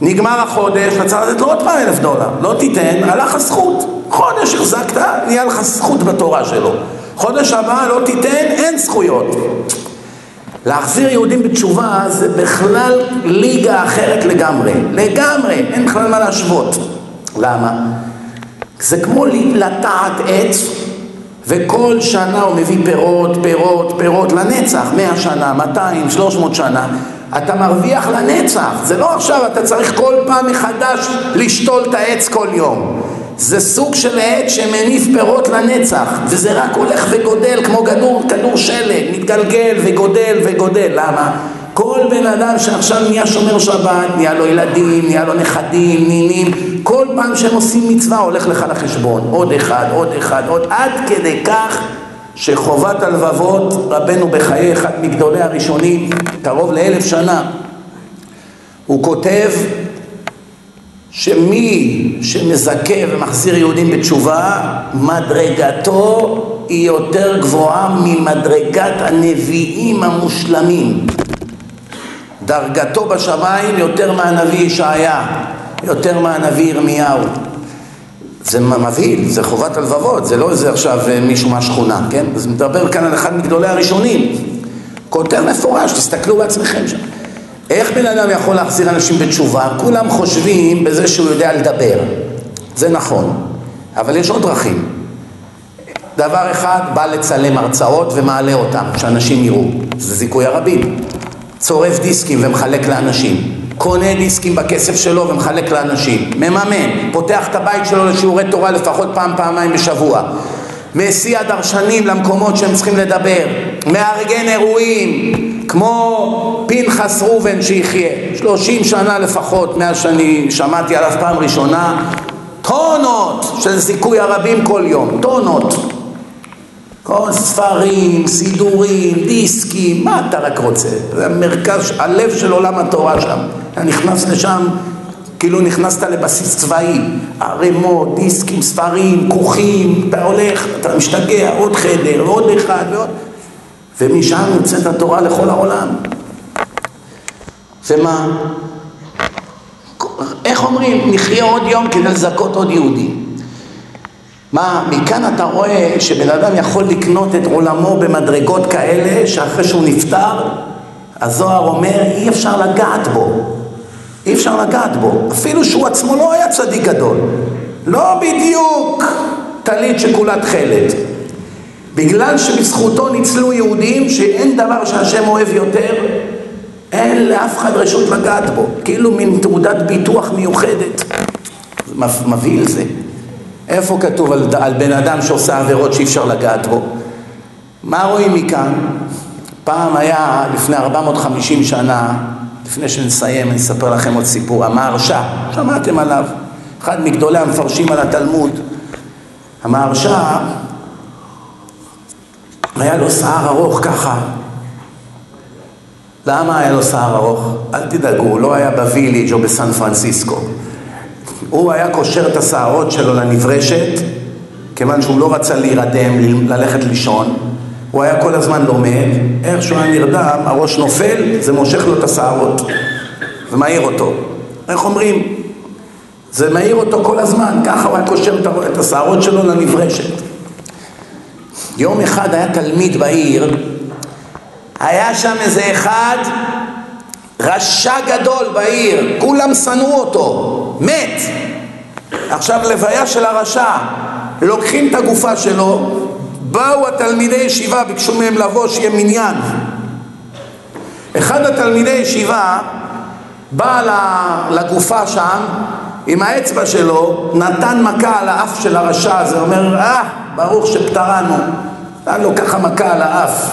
נגמר החודש, אתה לתת לו עוד פעם אלף דולר. לא תיתן, הלך הזכות. חודש החזקת, נהיה לך זכות בתורה שלו. חודש הבא לא תיתן, אין זכויות. להחזיר יהודים בתשובה זה בכלל ליגה אחרת לגמרי, לגמרי, אין בכלל מה להשוות. למה? זה כמו לטעת עץ וכל שנה הוא מביא פירות, פירות, פירות לנצח, מאה שנה, מאתיים, שלוש מאות שנה. אתה מרוויח לנצח, זה לא עכשיו אתה צריך כל פעם מחדש לשתול את העץ כל יום. זה סוג של עץ שמניף פירות לנצח, וזה רק הולך וגודל כמו כדור, כדור שלג, מתגלגל וגודל וגודל. למה? כל בן אדם שעכשיו נהיה שומר שבת, נהיה לו ילדים, נהיה לו נכדים, נינים, כל פעם שהם עושים מצווה הולך לך לחשבון. עוד אחד, עוד אחד, עוד, עד כדי כך שחובת הלבבות, רבנו בחיי אחד מגדולי הראשונים, קרוב לאלף שנה, הוא כותב שמי שמזכה ומחזיר יהודים בתשובה, מדרגתו היא יותר גבוהה ממדרגת הנביאים המושלמים. דרגתו בשמיים יותר מהנביא ישעיה, יותר מהנביא ירמיהו. זה מבהיל, זה חובת הלבבות, זה לא איזה עכשיו אה, מישהו מהשכונה, כן? זה מדבר כאן על אחד מגדולי הראשונים. כותב מפורש, תסתכלו בעצמכם שם. איך בן אדם יכול להחזיר אנשים בתשובה? כולם חושבים בזה שהוא יודע לדבר. זה נכון, אבל יש עוד דרכים. דבר אחד, בא לצלם הרצאות ומעלה אותם, שאנשים יראו. זה זיכוי הרבים. צורף דיסקים ומחלק לאנשים. קונה דיסקים בכסף שלו ומחלק לאנשים. מממן. פותח את הבית שלו לשיעורי תורה לפחות פעם, פעמיים בשבוע. מסיע דרשנים למקומות שהם צריכים לדבר. מארגן אירועים. כמו פנחס ראובן שיחיה, שלושים שנה לפחות מאז שאני שמעתי עליו פעם ראשונה, טונות של זיכוי הרבים כל יום, טונות. כל ספרים, סידורים, דיסקים, מה אתה רק רוצה? זה מרכז, הלב של עולם התורה שם. אתה נכנס לשם, כאילו נכנסת לבסיס צבאי. ערימות, דיסקים, ספרים, כוכים, אתה הולך, אתה משתגע, עוד חדר, עוד אחד ועוד... ומשם יוצאת התורה לכל העולם. ומה? איך אומרים? נחיה עוד יום כדי לזכות עוד יהודי. מה, מכאן אתה רואה שבן אדם יכול לקנות את עולמו במדרגות כאלה שאחרי שהוא נפטר, הזוהר אומר אי אפשר לגעת בו, אי אפשר לגעת בו, אפילו שהוא עצמו לא היה צדיק גדול, לא בדיוק טלית שכולה תכלת, בגלל שבזכותו ניצלו יהודים שאין דבר שהשם אוהב יותר, אין לאף אחד רשות לגעת בו, כאילו מין תעודת ביטוח מיוחדת. מבהיל זה. איפה כתוב על, על בן אדם שעושה עבירות שאי אפשר לגעת בו? מה רואים מכאן? פעם היה, לפני 450 שנה, לפני שנסיים אני אספר לכם עוד סיפור, המהרש"א, שמעתם עליו, אחד מגדולי המפרשים על התלמוד. המהרש"א היה לו שיער ארוך ככה. למה היה לו שיער ארוך? אל תדאגו, הוא לא היה בוויליג' או בסן פרנסיסקו. הוא היה קושר את השערות שלו לנברשת, כיוון שהוא לא רצה להירדם, ללכת לישון. הוא היה כל הזמן לומד, איך שהוא היה נרדם, הראש נופל, זה מושך לו את השערות ומעיר אותו. איך אומרים? זה מעיר אותו כל הזמן, ככה הוא היה קושר את השערות שלו לנברשת. יום אחד היה תלמיד בעיר, היה שם איזה אחד רשע גדול בעיר, כולם שנאו אותו, מת. עכשיו לוויה של הרשע, לוקחים את הגופה שלו, באו התלמידי ישיבה, ביקשו מהם לבוא שיהיה מניין. אחד התלמידי ישיבה בא לגופה שם עם האצבע שלו, נתן מכה על האף של הרשע הזה, אומר, אה, ברוך שפטרנו. נתן לו ככה מכה על האף.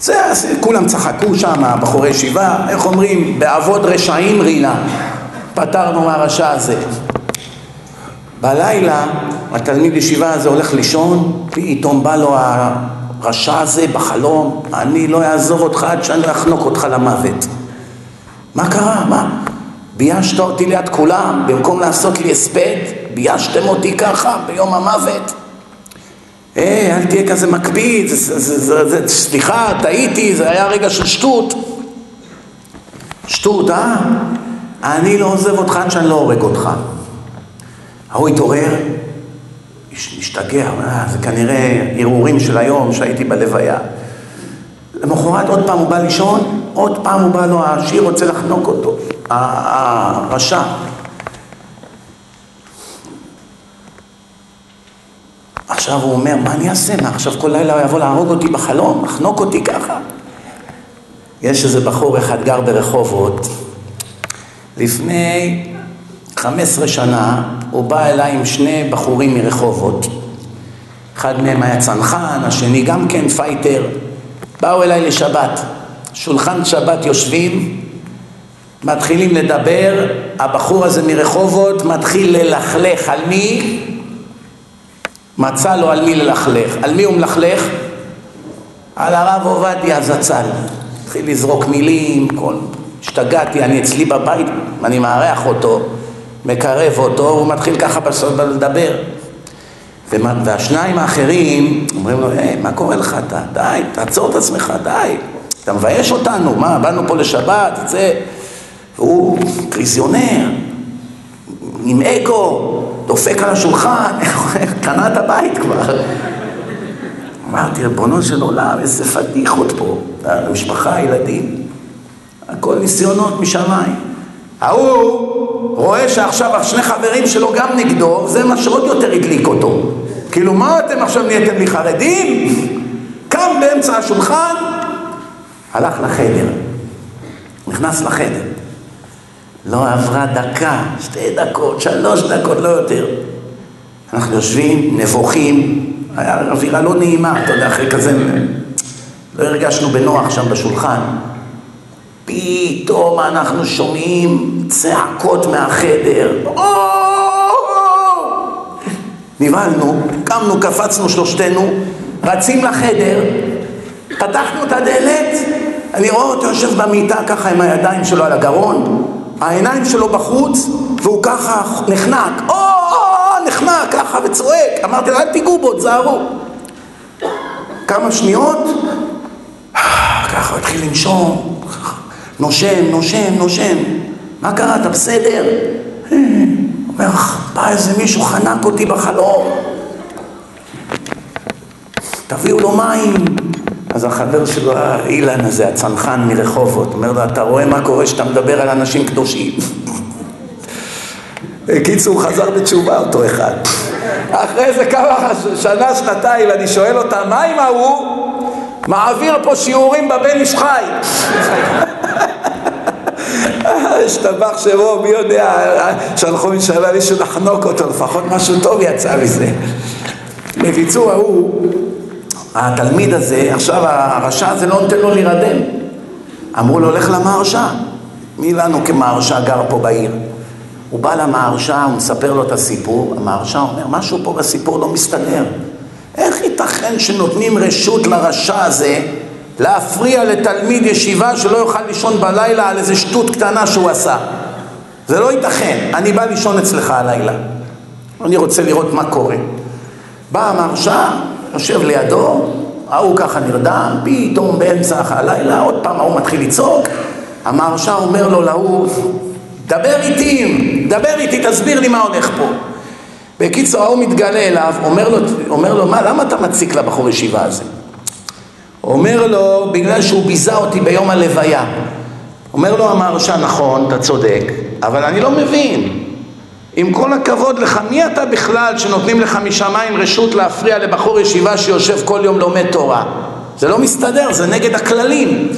זה, כולם צחקו שם, בחורי ישיבה, איך אומרים, בעבוד רשעים רינה, פטרנו מהרשע הזה. בלילה התלמיד ישיבה הזה הולך לישון, פתאום בא לו הרשע הזה בחלום, אני לא אעזוב אותך עד שאני אחנוק אותך למוות. מה קרה? מה? ביישת אותי ליד כולם, במקום לעשות לי הספד, ביישתם אותי ככה ביום המוות. אה, אל תהיה כזה מקפיד, סליחה, טעיתי, זה היה רגע של שטות. שטות, אה? אני לא עוזב אותך עד שאני לא הורג אותך. ההוא התעורר, השתגע, אה, זה כנראה הרהורים של היום שהייתי בלוויה. למחרת עוד פעם הוא בא לישון, עוד פעם הוא בא לו, העשיר רוצה לחנוק אותו, הרשע. עכשיו הוא אומר, מה אני אעשה? מה, עכשיו כל לילה הוא יבוא להרוג אותי בחלום, לחנוק אותי ככה? יש איזה בחור אחד גר ברחובות, לפני 15 שנה הוא בא אליי עם שני בחורים מרחובות. אחד מהם היה צנחן, השני גם כן fighter. באו אליי לשבת, שולחן שבת יושבים, מתחילים לדבר, הבחור הזה מרחובות מתחיל ללכלך על מי? מצא לו על מי ללכלך. על מי הוא מלכלך? על הרב עובדיה זצ"ל. התחיל לזרוק מילים, כל... השתגעתי, אני אצלי בבית, אני מארח אותו. מקרב אותו, הוא מתחיל ככה בסוף לדבר. והשניים האחרים אומרים לו, היי, מה קורה לך אתה? די, תעצור את עצמך, די. אתה מבייש אותנו, מה, באנו פה לשבת, זה... והוא קריזיונר, עם אגו, דופק על השולחן, קנה את הבית כבר. אמרתי, ריבונו של עולם, איזה פדיחות פה, המשפחה, הילדים, הכל ניסיונות משמיים. ההוא רואה שעכשיו השני חברים שלו גם נגדו, זה מה שעוד יותר הדליק אותו. כאילו, מה אתם עכשיו נהייתם לי חרדים? קם באמצע השולחן, הלך לחדר, נכנס לחדר. לא עברה דקה, שתי דקות, שלוש דקות, לא יותר. אנחנו יושבים, נבוכים, היה אווירה לא נעימה, אתה יודע, אחרי כזה... לא הרגשנו בנוח שם בשולחן. פתאום אנחנו שומעים צעקות מהחדר. נבהלנו, קמנו, קפצנו שלושתנו, רצים לחדר, פתחנו את הדלת, אני רואה אותו יושב במיטה ככה עם הידיים שלו על הגרון, העיניים שלו בחוץ, והוא ככה נחנק, או, נחנק ככה וצועק. אמרתי לו, אל תיגעו בו, תזהרו. כמה שניות, ככה התחיל לנשום, נושם, נושם, נושם. מה קרה, אתה בסדר? אומר, בא איזה מישהו חנק אותי בחלום. תביאו לו מים. אז החבר שלו, אילן הזה, הצנחן מרחובות, אומר לו, אתה רואה מה קורה כשאתה מדבר על אנשים קדושים? בקיצור, הוא חזר בתשובה אותו אחד. אחרי איזה כמה שנה, שנתיים, אני שואל אותה, מה עם ההוא? מעביר פה שיעורים בבן איש חי. השתבח שמו, מי יודע, שלחו משאלה מישהו לחנוק אותו, לפחות משהו טוב יצא מזה. בקיצור, ההוא, התלמיד הזה, עכשיו הרשע הזה לא נותן לו להירדם. אמרו לו, לך למהרשע. מי לנו כמהרשע גר פה בעיר? הוא בא למהרשע, הוא מספר לו את הסיפור, המהרשע אומר, משהו פה בסיפור לא מסתדר. איך ייתכן שנותנים רשות לרשע הזה להפריע לתלמיד ישיבה שלא יוכל לישון בלילה על איזה שטות קטנה שהוא עשה? זה לא ייתכן. אני בא לישון אצלך הלילה. אני רוצה לראות מה קורה. בא המהרשע, יושב לידו, ההוא ככה נרדם, פתאום באמצע הלילה, עוד פעם ההוא מתחיל לצעוק, המהרשע אומר לו להוא, דבר איתי, דבר איתי, תסביר לי מה הולך פה. בקיצור, ההוא מתגלה אליו, אומר לו, אומר לו, מה, למה אתה מציק לבחור ישיבה הזה? אומר לו, בגלל שהוא ביזה אותי ביום הלוויה. אומר לו המהרשע, נכון, אתה צודק, אבל אני לא מבין. עם כל הכבוד לך, מי אתה בכלל שנותנים לך משמיים רשות להפריע לבחור ישיבה שיושב כל יום לומד תורה? זה לא מסתדר, זה נגד הכללים.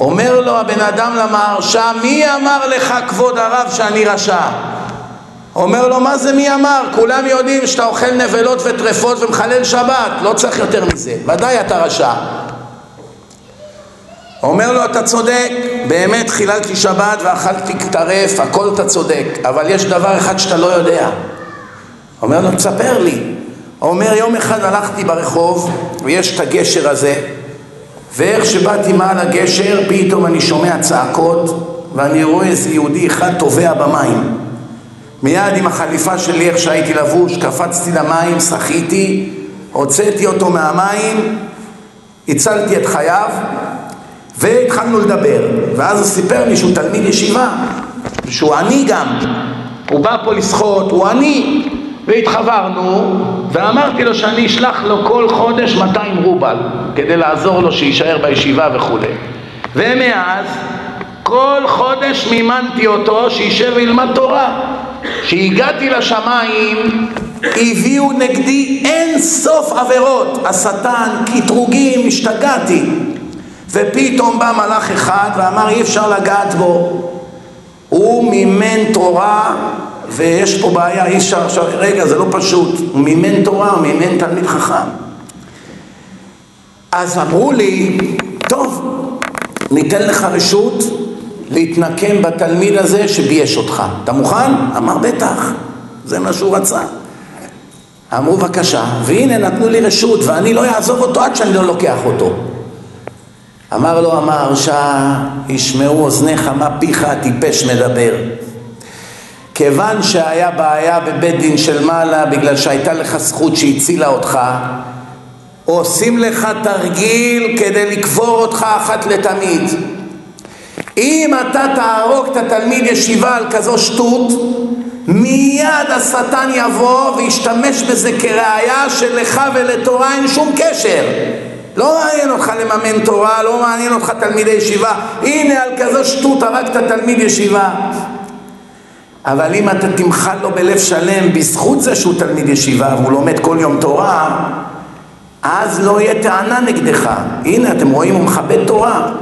אומר לו הבן אדם למהרשע, מי אמר לך כבוד הרב שאני רשע? אומר לו, מה זה מי אמר? כולם יודעים שאתה אוכל נבלות וטרפות ומחלל שבת, לא צריך יותר מזה, ודאי אתה רשע. אומר לו, אתה צודק, באמת חיללתי שבת ואכלתי טרף, הכל אתה צודק, אבל יש דבר אחד שאתה לא יודע. אומר לו, תספר לי. אומר, יום אחד הלכתי ברחוב, ויש את הגשר הזה, ואיך שבאתי מעל הגשר, פתאום אני שומע צעקות, ואני רואה איזה יהודי אחד טובע במים. מיד עם החליפה שלי, איך שהייתי לבוש, קפצתי למים, שחיתי, הוצאתי אותו מהמים, הצלתי את חייו, והתחלנו לדבר. ואז הוא סיפר לי שהוא תלמיד ישיבה, שהוא עני גם. הוא בא פה לשחות, הוא עני. והתחברנו, ואמרתי לו שאני אשלח לו כל חודש 200 רובל כדי לעזור לו שיישאר בישיבה וכולי. ומאז כל חודש מימנתי אותו שישב וילמד תורה. כשהגעתי לשמיים הביאו נגדי אין סוף עבירות, השטן, קטרוגים, השתגעתי. ופתאום בא מלאך אחד ואמר אי אפשר לגעת בו. הוא מימן תורה ויש פה בעיה, אי אפשר עכשיו, רגע, זה לא פשוט, הוא מימן תורה, הוא מימן תלמיד חכם. אז אמרו לי, טוב, ניתן לך רשות להתנקם בתלמיד הזה שבייש אותך. אתה מוכן? אמר, בטח, זה מה שהוא רצה. אמרו, בבקשה, והנה נתנו לי רשות, ואני לא אעזוב אותו עד שאני לא לוקח אותו. אמר לו המהרשע, ישמעו אוזניך מה פיך הטיפש מדבר. כיוון שהיה בעיה בבית דין של מעלה בגלל שהייתה לך זכות שהצילה אותך עושים לך תרגיל כדי לקבור אותך אחת לתמיד אם אתה תהרוג את התלמיד ישיבה על כזו שטות מיד השטן יבוא וישתמש בזה כראיה שלך ולתורה אין שום קשר לא מעניין אותך לממן תורה, לא מעניין אותך תלמידי ישיבה הנה על כזו שטות הרגת תלמיד ישיבה. אבל אם אתה תמחל לו בלב שלם בזכות זה שהוא תלמיד ישיבה והוא לומד כל יום תורה אז לא יהיה טענה נגדך. הנה אתם רואים הוא מכבד תורה.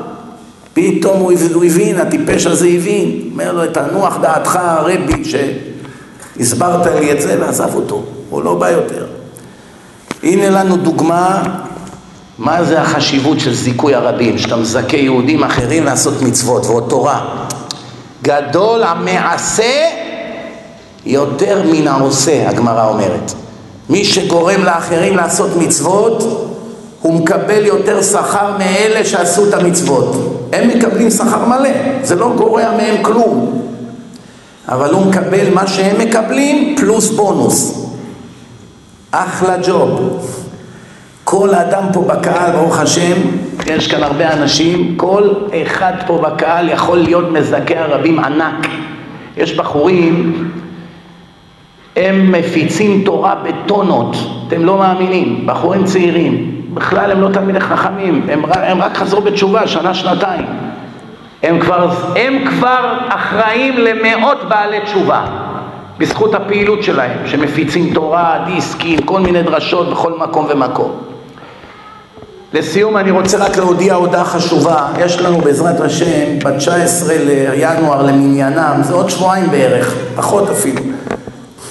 פתאום הוא הבין, הטיפש הזה הבין. אומר לו תנוח דעתך הרבי שהסברת לי את זה ועזב אותו. הוא לא בא יותר. הנה לנו דוגמה מה זה החשיבות של זיכוי הרבים שאתה מזכה יהודים אחרים לעשות מצוות ועוד תורה גדול המעשה יותר מן העושה, הגמרא אומרת. מי שגורם לאחרים לעשות מצוות, הוא מקבל יותר שכר מאלה שעשו את המצוות. הם מקבלים שכר מלא, זה לא גורע מהם כלום. אבל הוא מקבל מה שהם מקבלים פלוס בונוס. אחלה ג'וב. כל אדם פה בקהל, ברוך השם, יש כאן הרבה אנשים, כל אחד פה בקהל יכול להיות מזכה הרבים ענק. יש בחורים, הם מפיצים תורה בטונות, אתם לא מאמינים, בחורים צעירים, בכלל הם לא תלמידי חכמים, הם, הם רק חזרו בתשובה שנה, שנתיים. הם כבר, הם כבר אחראים למאות בעלי תשובה בזכות הפעילות שלהם, שמפיצים תורה, דיסקים, כל מיני דרשות בכל מקום ומקום. לסיום אני רוצה רק להודיע הודעה חשובה, יש לנו בעזרת השם ב-19 לינואר למניינם, זה עוד שבועיים בערך, פחות אפילו,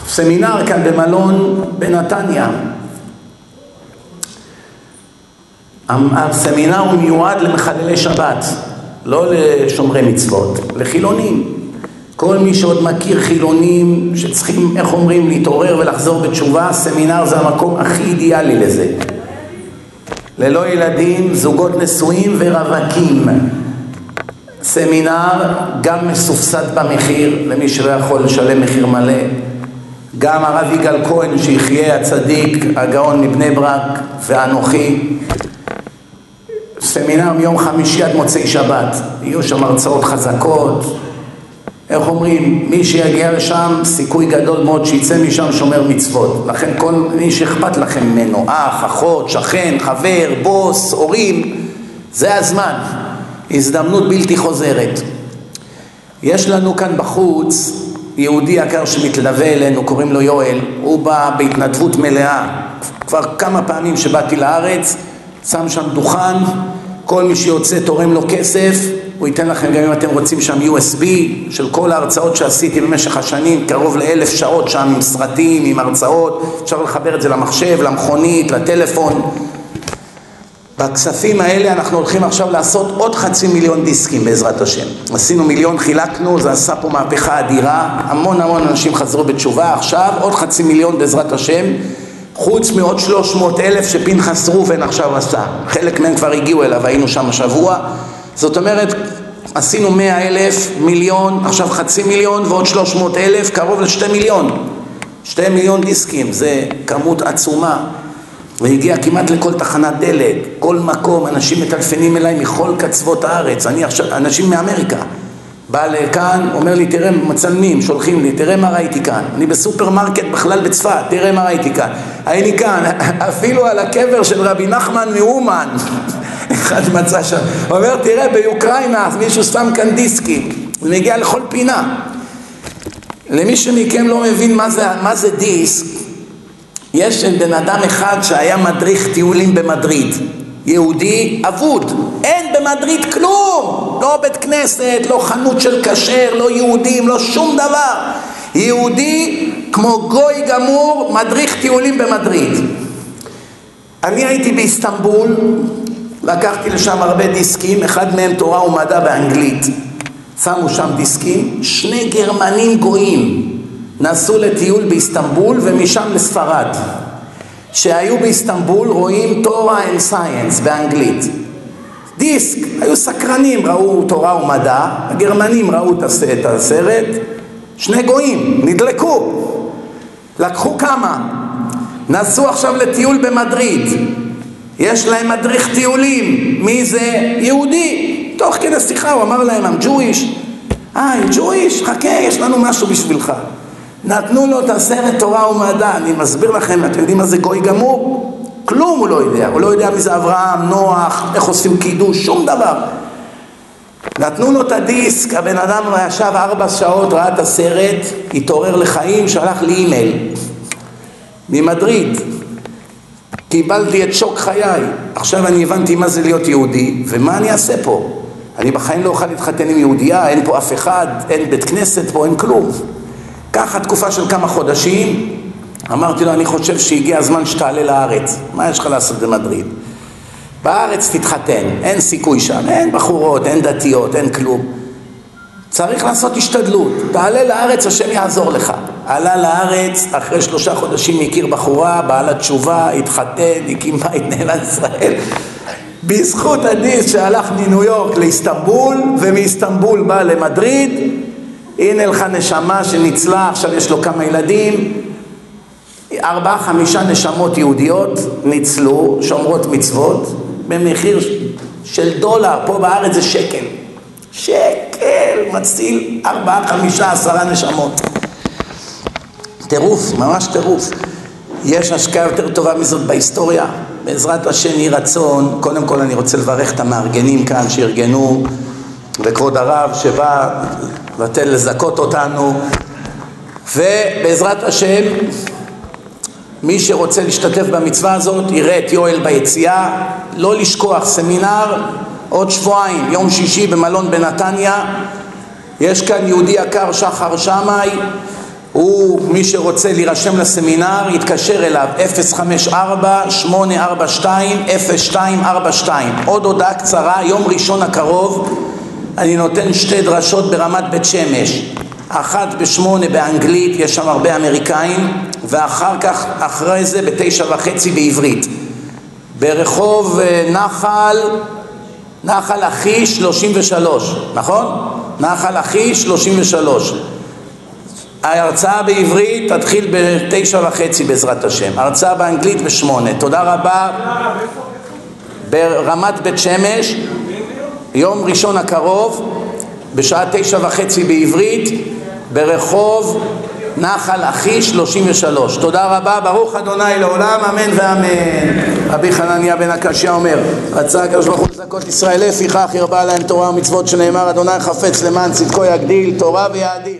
סמינר כאן במלון בנתניה. הסמינר הוא מיועד למחללי שבת, לא לשומרי מצוות, לחילונים. כל מי שעוד מכיר חילונים שצריכים, איך אומרים, להתעורר ולחזור בתשובה, סמינר זה המקום הכי אידיאלי לזה. ללא ילדים, זוגות נשואים ורווקים. סמינר גם מסופסד במחיר למי שלא יכול לשלם מחיר מלא. גם הרב יגאל כהן שיחיה הצדיק, הגאון מבני ברק ואנוכי. סמינר מיום חמישי עד מוצאי שבת. יהיו שם הרצאות חזקות, איך אומרים, מי שיגיע לשם, סיכוי גדול מאוד שיצא משם שומר מצוות. לכן כל מי שאכפת לכם ממנו, אח, אחות, שכן, חבר, בוס, הורים, זה הזמן. הזדמנות בלתי חוזרת. יש לנו כאן בחוץ יהודי יקר שמתלווה אלינו, קוראים לו יואל, הוא בא בהתנדבות מלאה. כבר כמה פעמים שבאתי לארץ, שם שם דוכן, כל מי שיוצא תורם לו כסף, הוא ייתן לכם גם אם אתם רוצים שם USB של כל ההרצאות שעשיתי במשך השנים, קרוב לאלף שעות שם עם סרטים, עם הרצאות, אפשר לחבר את זה למחשב, למכונית, לטלפון. בכספים האלה אנחנו הולכים עכשיו לעשות עוד חצי מיליון דיסקים בעזרת השם. עשינו מיליון, חילקנו, זה עשה פה מהפכה אדירה, המון המון אנשים חזרו בתשובה, עכשיו עוד חצי מיליון בעזרת השם, חוץ מעוד שלוש מאות אלף שפנחס ראובן עכשיו עשה. חלק מהם כבר הגיעו אליו, היינו שם השבוע. זאת אומרת, עשינו מאה אלף, מיליון, עכשיו חצי מיליון ועוד שלוש מאות אלף, קרוב לשתי מיליון. שתי מיליון דיסקים, זה כמות עצומה. והגיע כמעט לכל תחנת דלק, כל מקום, אנשים מטלפנים אליי מכל קצוות הארץ, אני עכשיו, אנשים מאמריקה. בא לכאן, אומר לי, תראה, מצלמים, שולחים לי, תראה מה ראיתי כאן. אני בסופרמרקט בכלל בצפת, תראה מה ראיתי כאן. הייתי כאן, אפילו על הקבר של רבי נחמן מאומן. אחד מצא שם, הוא אומר, תראה, באוקראינה מישהו שם כאן דיסקים, הוא מגיע לכל פינה. למי שמכם לא מבין מה זה, מה זה דיסק, יש בן אדם אחד שהיה מדריך טיולים במדריד, יהודי אבוד, אין במדריד כלום, לא בית כנסת, לא חנות של כשר, לא יהודים, לא שום דבר. יהודי כמו גוי גמור, מדריך טיולים במדריד. אני הייתי באיסטנבול, לקחתי לשם הרבה דיסקים, אחד מהם תורה ומדע באנגלית. שמו שם דיסקים, שני גרמנים גויים נסעו לטיול באיסטנבול ומשם לספרד. שהיו באיסטנבול רואים תורה and סייאנס באנגלית. דיסק, היו סקרנים, ראו תורה ומדע, הגרמנים ראו את הסרט, שני גויים, נדלקו. לקחו כמה, נסעו עכשיו לטיול במדריד. יש להם מדריך טיולים. מי זה? יהודי. תוך כדי שיחה הוא אמר להם, I'm Jewish. אה, Jewish? חכה, יש לנו משהו בשבילך. נתנו לו את הסרט תורה ומדע. אני מסביר לכם, אתם יודעים מה זה גוי גמור? כלום הוא לא יודע. הוא לא יודע מי זה אברהם, נוח, איך עושים קידוש, שום דבר. נתנו לו את הדיסק, הבן אדם ישב ארבע שעות, ראה את הסרט, התעורר לחיים, שלח לי אימייל ממדריד. קיבלתי את שוק חיי. עכשיו אני הבנתי מה זה להיות יהודי, ומה אני אעשה פה? אני בחיים לא אוכל להתחתן עם יהודייה, אין פה אף אחד, אין בית כנסת פה, אין כלום. ככה תקופה של כמה חודשים, אמרתי לו, אני חושב שהגיע הזמן שתעלה לארץ. מה יש לך לעשות במדריד? בארץ תתחתן, אין סיכוי שם, אין בחורות, אין דתיות, אין כלום. צריך לעשות השתדלות, תעלה לארץ, השם יעזור לך. עלה לארץ, אחרי שלושה חודשים הכיר בחורה, בעלת תשובה, התחתן, הקים בית נהלה ישראל. בזכות הדיס שהלך מניו יורק לאיסטנבול, ומאיסטנבול בא למדריד, הנה לך נשמה שניצלה, עכשיו יש לו כמה ילדים, ארבעה חמישה נשמות יהודיות ניצלו, שומרות מצוות, במחיר של דולר, פה בארץ זה שקל. שקל מציל ארבעה, חמישה, עשרה נשמות. טירוף, ממש טירוף. יש השקעה יותר טובה מזאת בהיסטוריה? בעזרת השם יהי רצון, קודם כל אני רוצה לברך את המארגנים כאן שארגנו וכבוד הרב שבא לתת לזכות אותנו. ובעזרת השם מי שרוצה להשתתף במצווה הזאת יראה את יואל ביציאה. לא לשכוח סמינר עוד שבועיים יום שישי במלון בנתניה. יש כאן יהודי יקר שחר שמאי הוא, מי שרוצה להירשם לסמינר, יתקשר אליו 054-842-0242. עוד הודעה קצרה, יום ראשון הקרוב אני נותן שתי דרשות ברמת בית שמש. אחת בשמונה באנגלית, יש שם הרבה אמריקאים, ואחר כך, אחרי זה, בתשע וחצי בעברית. ברחוב אה, נחל, נחל אחי 33, נכון? נחל אחי 33. ההרצאה בעברית תתחיל בתשע וחצי בעזרת השם, הרצאה באנגלית בשמונה. תודה רבה. ברמת בית שמש, יום ראשון הקרוב, בשעה תשע וחצי בעברית, ברחוב נחל אחי 33. תודה רבה, ברוך אדוני לעולם, אמן ואמן. רבי חנניה בן הקשיא אומר, רצה הקדוש ברוך הוא לזכות ישראל, לפיכך ירבה להם תורה ומצוות שנאמר, אדוני חפץ למען צדקו יגדיל, תורה ויאדיר.